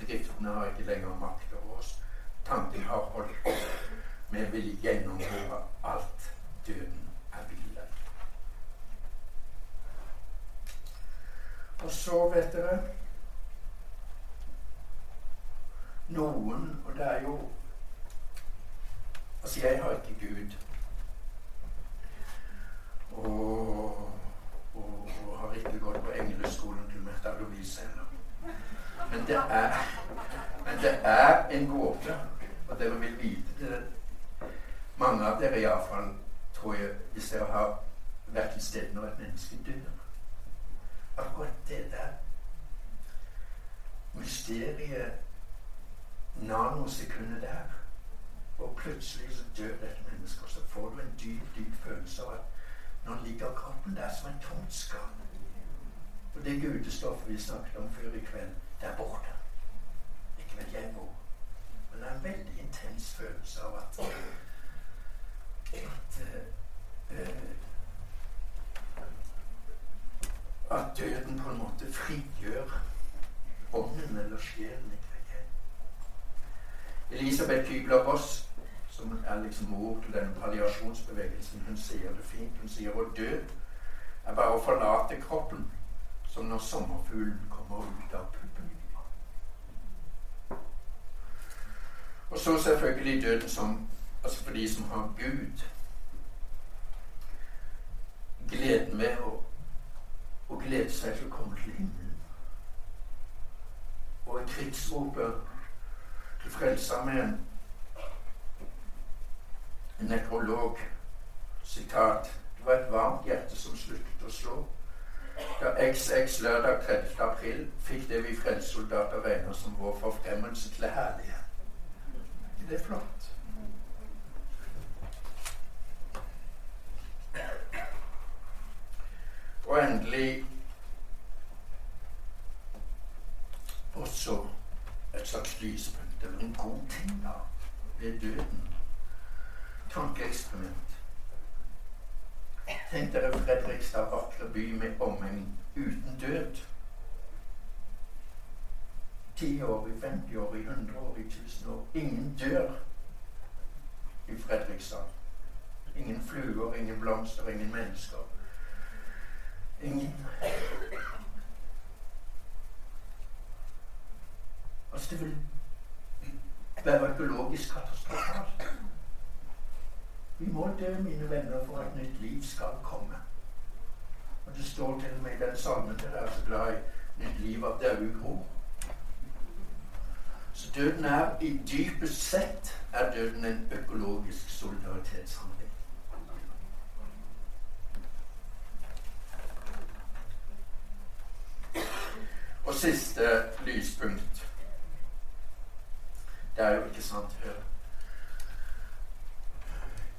Driftene har ikke lenger makt over oss. Tanken har holdt opp. Vi vil gjennomgå alt. Døden er hvile. Og så, vet dere Noen, og det er jo Altså, jeg har ikke Gud. Og, og, og har ikke gått på engleskolen til Märtha Louise heller. Men det er Men det er en gåte, og dere vil vite det. Mange av dere iallfall, tror jeg, hvis dere har vært til stede når et menneske dør. Akkurat det der mysteriet nanosekundet der og plutselig så dør et menneske, og så får du en dyp, dyp følelse av at nå ligger kroppen der som en tomt skall. Og det gudestoffet vi snakket om før i kveld, det er borte. Ikke vet jeg hvor. Men det er en veldig intens følelse av at at, uh, at døden på en måte frigjør ånden eller sjelen. Elisabeth Kybler-Ross som er liksom mor til denne palliasjonsbevegelsen, hun sier det fint. Hun sier å dø er bare å forlate kroppen, som når sommerfuglen kommer ut av puppen. Og så selvfølgelig døden som altså for de som har Gud. Gleden ved å, å glede seg til å komme til himmelen. Og i krigsropet til Frelsesarmeen en nekrolog. Sitat. Det var et varmt hjerte som sluttet å slå. Da XX lørdag 30. april fikk det vi frelsessoldater regner som vår forfremmelse til herlighet. Det er flott. Og endelig også et slags lyspunkt, eller en god ting, da, ved døden tankeeksperiment. Tenk dere Fredrikstad, vakre by med omheng uten død. Ti år, i 50 år, i 100 år, i 1000 år. Ingen dør i Fredrikstad. Ingen fluer, ingen blomster, ingen mennesker. Ingen Altså, det vil være økologisk katastrofalt. Vi må dø, mine venner, for at nytt liv skal komme. Og Det står til og med i den salmen dere er så glad i, nytt liv av daue gror. Så døden er i dypest sett er døden en økologisk solidaritetshandling. Og siste lyspunkt. Det er jo ikke sant, hør.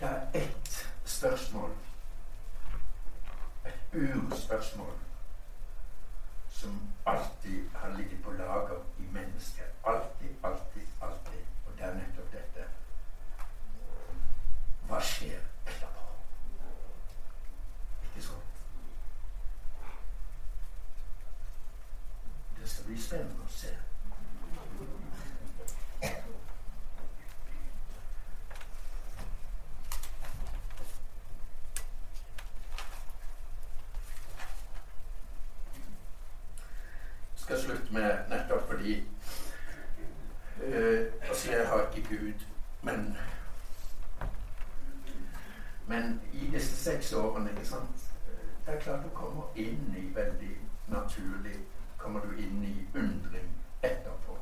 Det er ett spørsmål, et urspørsmål, som alltid har ligget på lager i mennesket. Alltid, alltid, alltid. Og det er nettopp dette. Hva skjer etterpå? Ikke sant? Det skal bli spennende å se. skal slutte med nettopp fordi ikke Gud. Men Men i disse seks årene ikke sant, Det er klart du kommer inn i veldig naturlig kommer du inn i undring etterpå.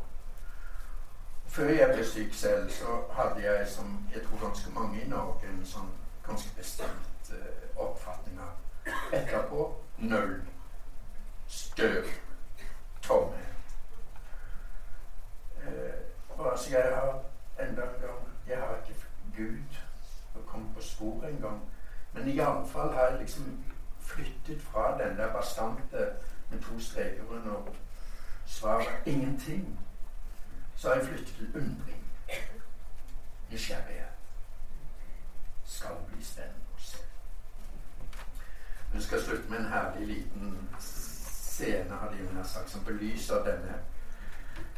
Før jeg ble syk selv, så hadde jeg, som jeg tror ganske mange i Norge, en sånn ganske bestemt uh, oppfatning av etterpå null. Støv. Tomhet. Uh, altså, jeg har enda en gang Jeg har ikke Gud å komme på sporet engang. Men iallfall har jeg liksom flyttet fra den der bastante med to streker under svaret ingenting, så har jeg flyttet til undring. Nysgjerrighet. Skal bli spennende å se. Vi skal slutte med en herlig liten scene hadde jeg nær sagt, som belyser denne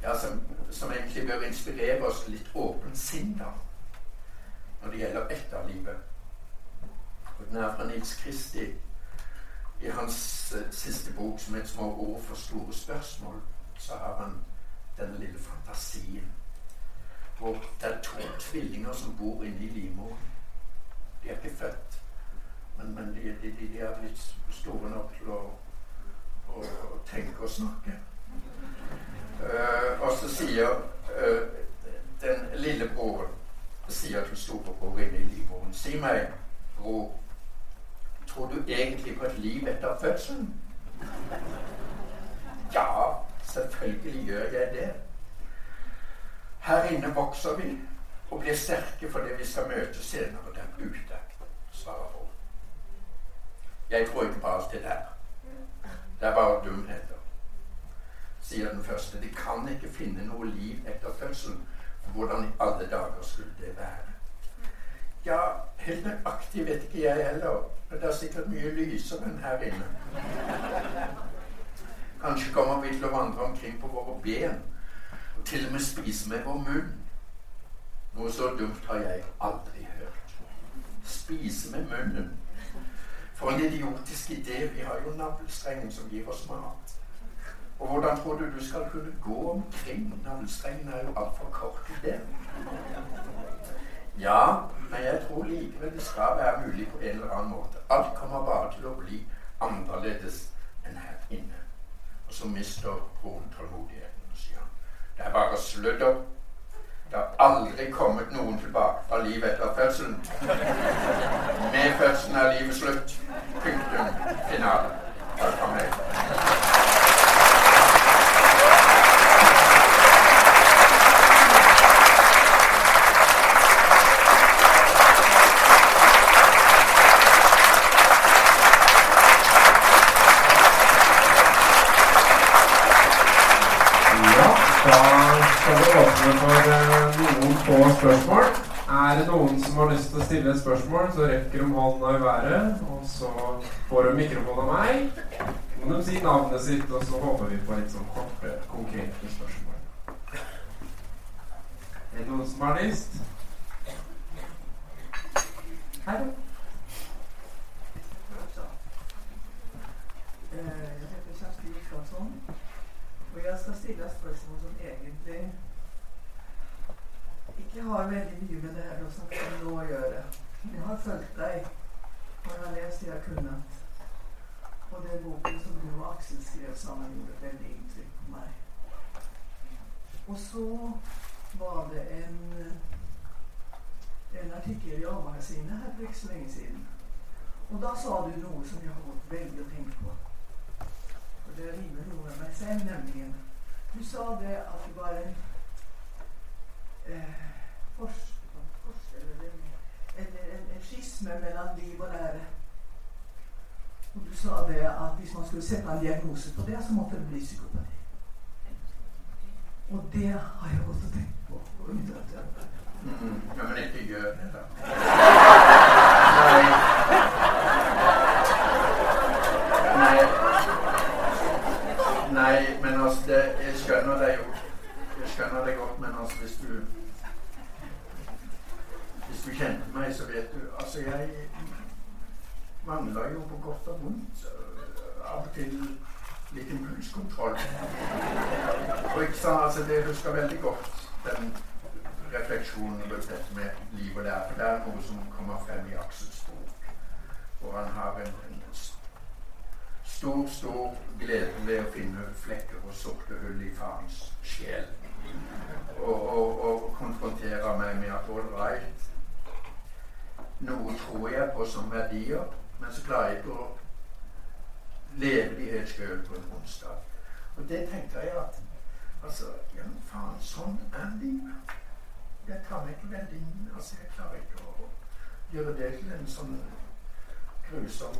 ja, som, som, egentlig bør inspirere oss litt åpent sinn da, når det gjelder etterlivet. Og Den er fra Nils Kristi i hans uh, siste bok, som er 'Små ord for store spørsmål', så har han denne lille fantasien. Hvor det er to tvillinger som bor inne i livmoren. De er ikke født, men, men de, de, de, er blitt store nok til å, å, å tenke og snakke. Uh, og så sier uh, den lille broren sier til storebror inne i livmoren Si meg, bror, Tror du egentlig på et liv etter fødselen? Ja, selvfølgelig gjør jeg det. Her inne vokser vi og blir sterke for det vi skal møte senere der ute, svarer hun. Jeg tror ikke på alt det der. Det er bare dumheter, sier den første. De kan ikke finne noe liv etter fødselen. Hvordan i alle dager skulle det være? Ja, helt nøyaktig vet ikke jeg heller. Men det er sikkert mye lysere enn her inne. Kanskje kommer vi til å vandre omkring på våre ben til og med spise med vår munn. Noe så dumt har jeg aldri hørt. Spise med munnen. For en idiotisk idé. Vi har jo navlestrengen som gir oss mat. Og hvordan tror du du skal kunne gå omkring? Navlestrengen er jo altfor kort til det. Ja, men jeg tror likevel det skal være mulig på en eller annen måte. Alt kommer bare til å bli annerledes enn her inne. Og så mister broren tålmodigheten og sier han. Det bare sludder. Det har aldri kommet noen tilbake fra livet etter fødselen. Med fødselen er livet slutt. Punktum finale. Takk for meg. Spørsmål. Er det noen som har lyst til å stille et spørsmål, så rekker de hånda i været. Og så får de mikrofon av meg. Må de si navnet sitt, og så håper vi på litt sånn korte, konkrete spørsmål. Er det noen som har lyst? Hei. Jeg heter Kjersti Rikardson, og jeg skal stille spørsmål som egentlig ikke har veldig mye med det her å snakke om nå å gjøre. Jeg har fulgt deg, og jeg har lest det jeg har kunnet. Og den boken som du og Aksel skrev sammen, gjorde et veldig inntrykk på meg. Og så var det en, en artikkel i A-magasinet her for ikke så lenge siden. Og da sa du noe som jeg har gått veldig og tenkt på. For det rimer noe med meg selv, nemlig. Du sa det at det var en eh, forskjell eller en, en skisme mellom liv og lære. Og du sa det at hvis man skulle sette en diagnose på det, så måtte det bli psykopati. Og det har jeg gått og tenkt på. Ja, men ikke gjør det, da. Nei. Nei. men altså det, Jeg skjønner deg jo. Jeg skjønner deg godt, men altså hvis du hvis du kjente meg, så vet du Altså, jeg mangler jo på godt og vondt av og til litt impulskontroll. Og ikke sant, altså, det husker veldig godt den refleksjonen rundt dette med liv og lære. For det er noe som kommer frem i Aksels bok, hvor han har en, en stor, stor glede ved å finne flekker og sorte hull i farens sjel. Og, og, og konfrontere meg med at all right, noe tror jeg på som verdier, men så klarer jeg ikke å leve de helt sjøl på en onsdag. Og det tenker jeg at Altså, ja, faen, sånn er livet. Jeg tar meg ikke veldig inn. Altså, jeg klarer ikke å gjøre det til en sånn grusom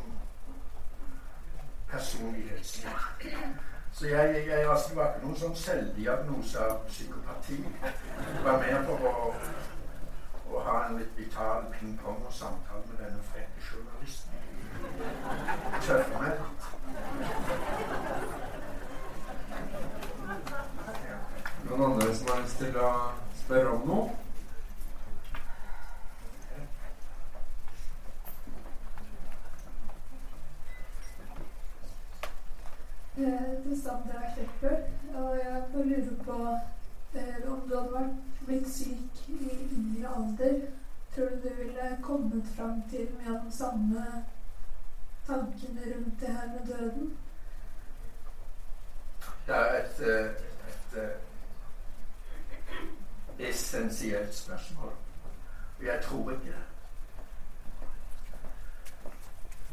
personlighetssvikt. Så jeg, jeg, altså, det var ikke noen sånn selvdiagnose av psykopati. Det var mer for å, å ha en litt vital ping-pong og samtale med denne frekke journalisten. Tøffe meg litt. Noen andre som har lyst til å spørre om noe? Eh, det Sandra Kleppel. Og jeg bare lurer på eh, om du hadde vært blitt syk i yngre alder, tror du du ville kommet fram til mye av de samme tankene rundt det her med døden? Det er et, et, et essensielt spørsmål. Og jeg tror ikke det.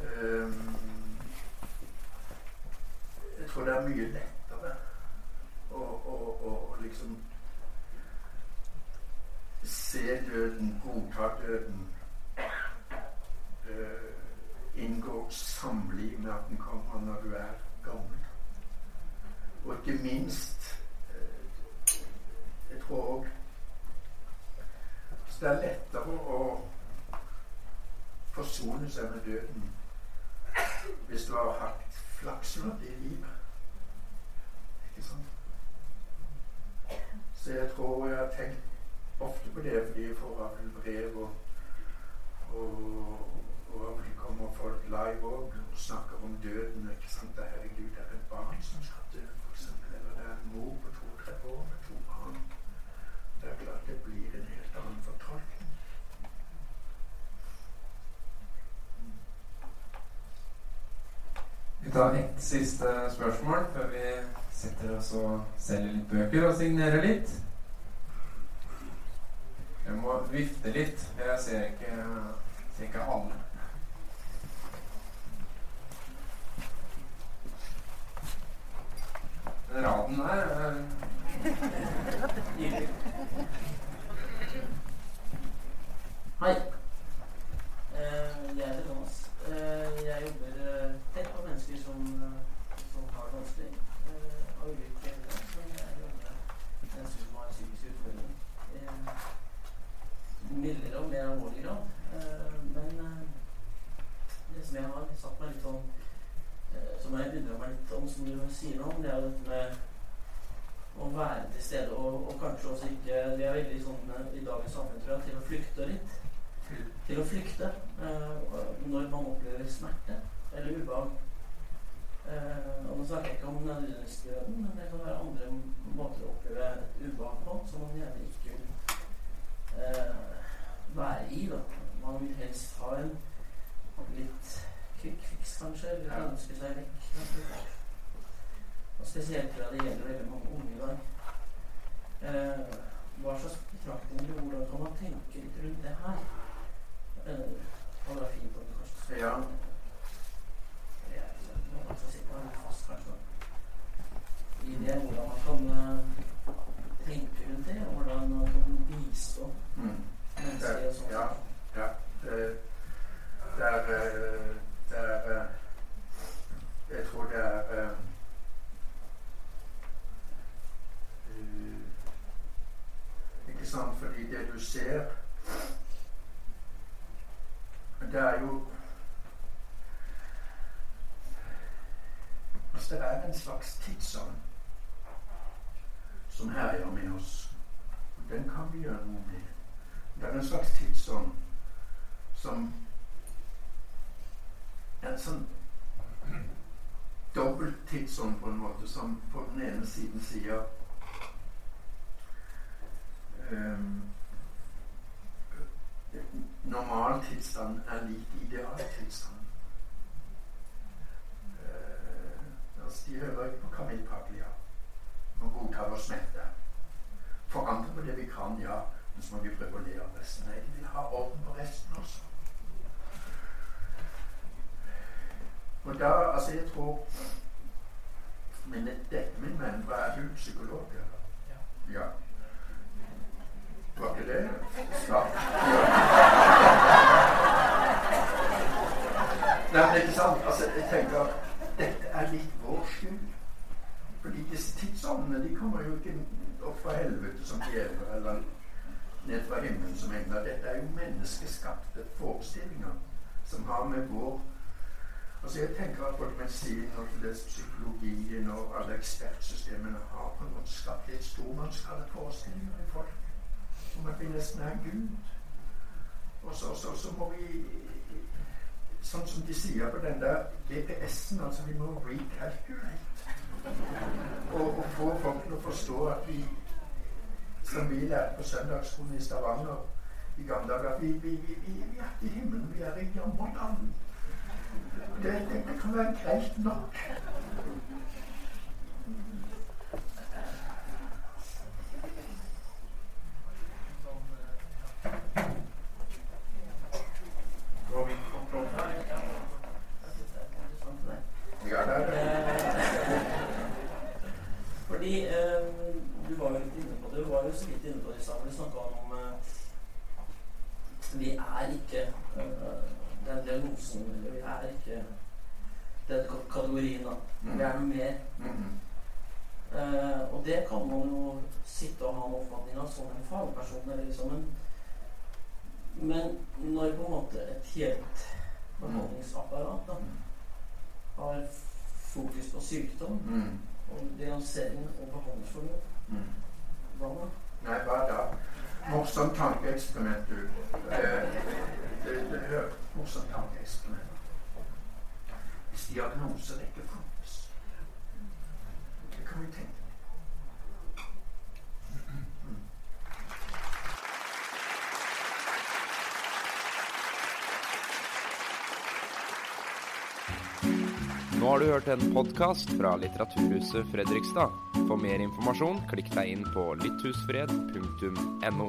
Um, jeg tror det er mye lettere å, å, å liksom se døden, godta døden, uh, inngå samliv med at den kommer når du er gammel. Og ikke minst uh, Jeg tror òg det er lettere å forsone seg med døden hvis du har hatt flakslodd i livet. Ikke sant? Så jeg tror jeg har tenkt ofte på det fordi jeg får av brev og, og, og det kommer folk live òg og snakker om døden. ikke sant? Det, herregud, det er et barn som skal dø, f.eks. Eller det er en mor to-tre år med to barn. Det er klart det blir en helt annen fortolkning. Vi tar ett siste spørsmål før vi setter oss og selger litt bøker og signerer litt. Jeg må vifte litt. Jeg ser ikke, ser ikke alle. Den raden der er ivrig. Hei. Uh, jeg heter Thomas. Uh, jeg eh, tett på mennesker som, eh, som har det vanskelig. eh, Av ulike grunner. Så jeg jobber med mennesker som har psykiske utfordringer. Eh, Mildere og mer alvorlig grad. Eh, Men eh, det som jeg har satt meg litt sånn eh, Som jeg begynner meg litt om, som du sier noe om, det er jo dette med å være til stede, og, og kanskje også ikke Vi er veldig sånn eh, i dagens samfunn, tror jeg, til å flykte litt. Til å flykte eh, når man opplever smerte eller ubehag. Eh, og nå snakker jeg ikke om nødvendigvis døden, men det kan være andre måter å oppleve et ubehag på som man gjerne ikke vil eh, være i. da. Man vil helst ha en litt fix, kanskje, eller ønske seg vekk. kanskje. Og spesielt fordi det gjelder veldig mange unge i dag. Eh, hva slags betraktninger og hvordan kan man tenke litt rundt det her? Eh, det er fint om du kanskje spør Ja. Er sånn, nå må jeg her fast, kanskje. I det hvordan man kan eh, tenke rundt det, og hvordan man kan bistå Mm. mennesker og sånn. Ja, ja. Det, er eh, Det er eh, Jeg tror det er eh, eh, Sant? Fordi det du ser Det er jo Altså, det er en slags tidsånd som herjer med oss. Den kan vi gjøre noe med. Det er en slags tidsånd som En sånn dobbelt tidsånd på en måte, som på den ene siden sier normaltilstand er lik idealtilstand. Eh, de hører ikke på Camille Paglia. Må godta vår smerte. Forandre på det vi kan, ja, men så må vi prøve å le av resten. Nei, de vil ha orden på resten også. Og da, altså jeg tror Men dette, min venn, hva er du psykolog? Eller? Ja. Var ikke det snart? Nei, men ikke sant? Altså, jeg tenker at dette er litt vår skyld. Fordi disse tidsåndene de kommer jo ikke opp fra helvete som djevler eller ned fra himmelen som engler. Dette er jo menneskeskapte forestillinger som har med vår Altså Jeg tenker at både medisin og psykologien og alle ekspertsystemene har på en måte skapt litt stormannsgalleforestillinger i folk om at vi nesten er Gud. Og så, så, så, må vi Sånn som de sier på den der GPS-en, altså vi må recalculate. Og, og få folk til å forstå at vi, som vi lærte på søndagsskolen i Stavanger i gamle dager, at vi, vi, vi, vi, er i himmelen, vi er i Jammerland. Det, det, det kan være greit nok. Går vi kontroll her? Ja, det er det. Fordi eh, du var jo litt inne på det, du var jo så vidt inne på det i stad. Vi snakka om eh, Vi er ikke eh, den diagnosen eller Vi er ikke den ka- kategorien, da. Vi er noe mer. Mhm. Eh, og det kan man jo sitte og ha en oppfatning av som en fagperson. Eller liksom en, men når på en måte et helt behandlingsapparat da, har fokus på sykdom Mhm. og diagnosering og behandlingsforløp, Mhm. hva da? Nei, hva da? Tankeeksperiment, du. Eh, det, det, hør, morsomt tankeeksperiment. Hvis diagnoser ikke fantes, det kan vi tenke Nå har du hørt en podkast fra Litteraturhuset Fredrikstad. For mer informasjon, klikk deg inn på lytthusfred.no.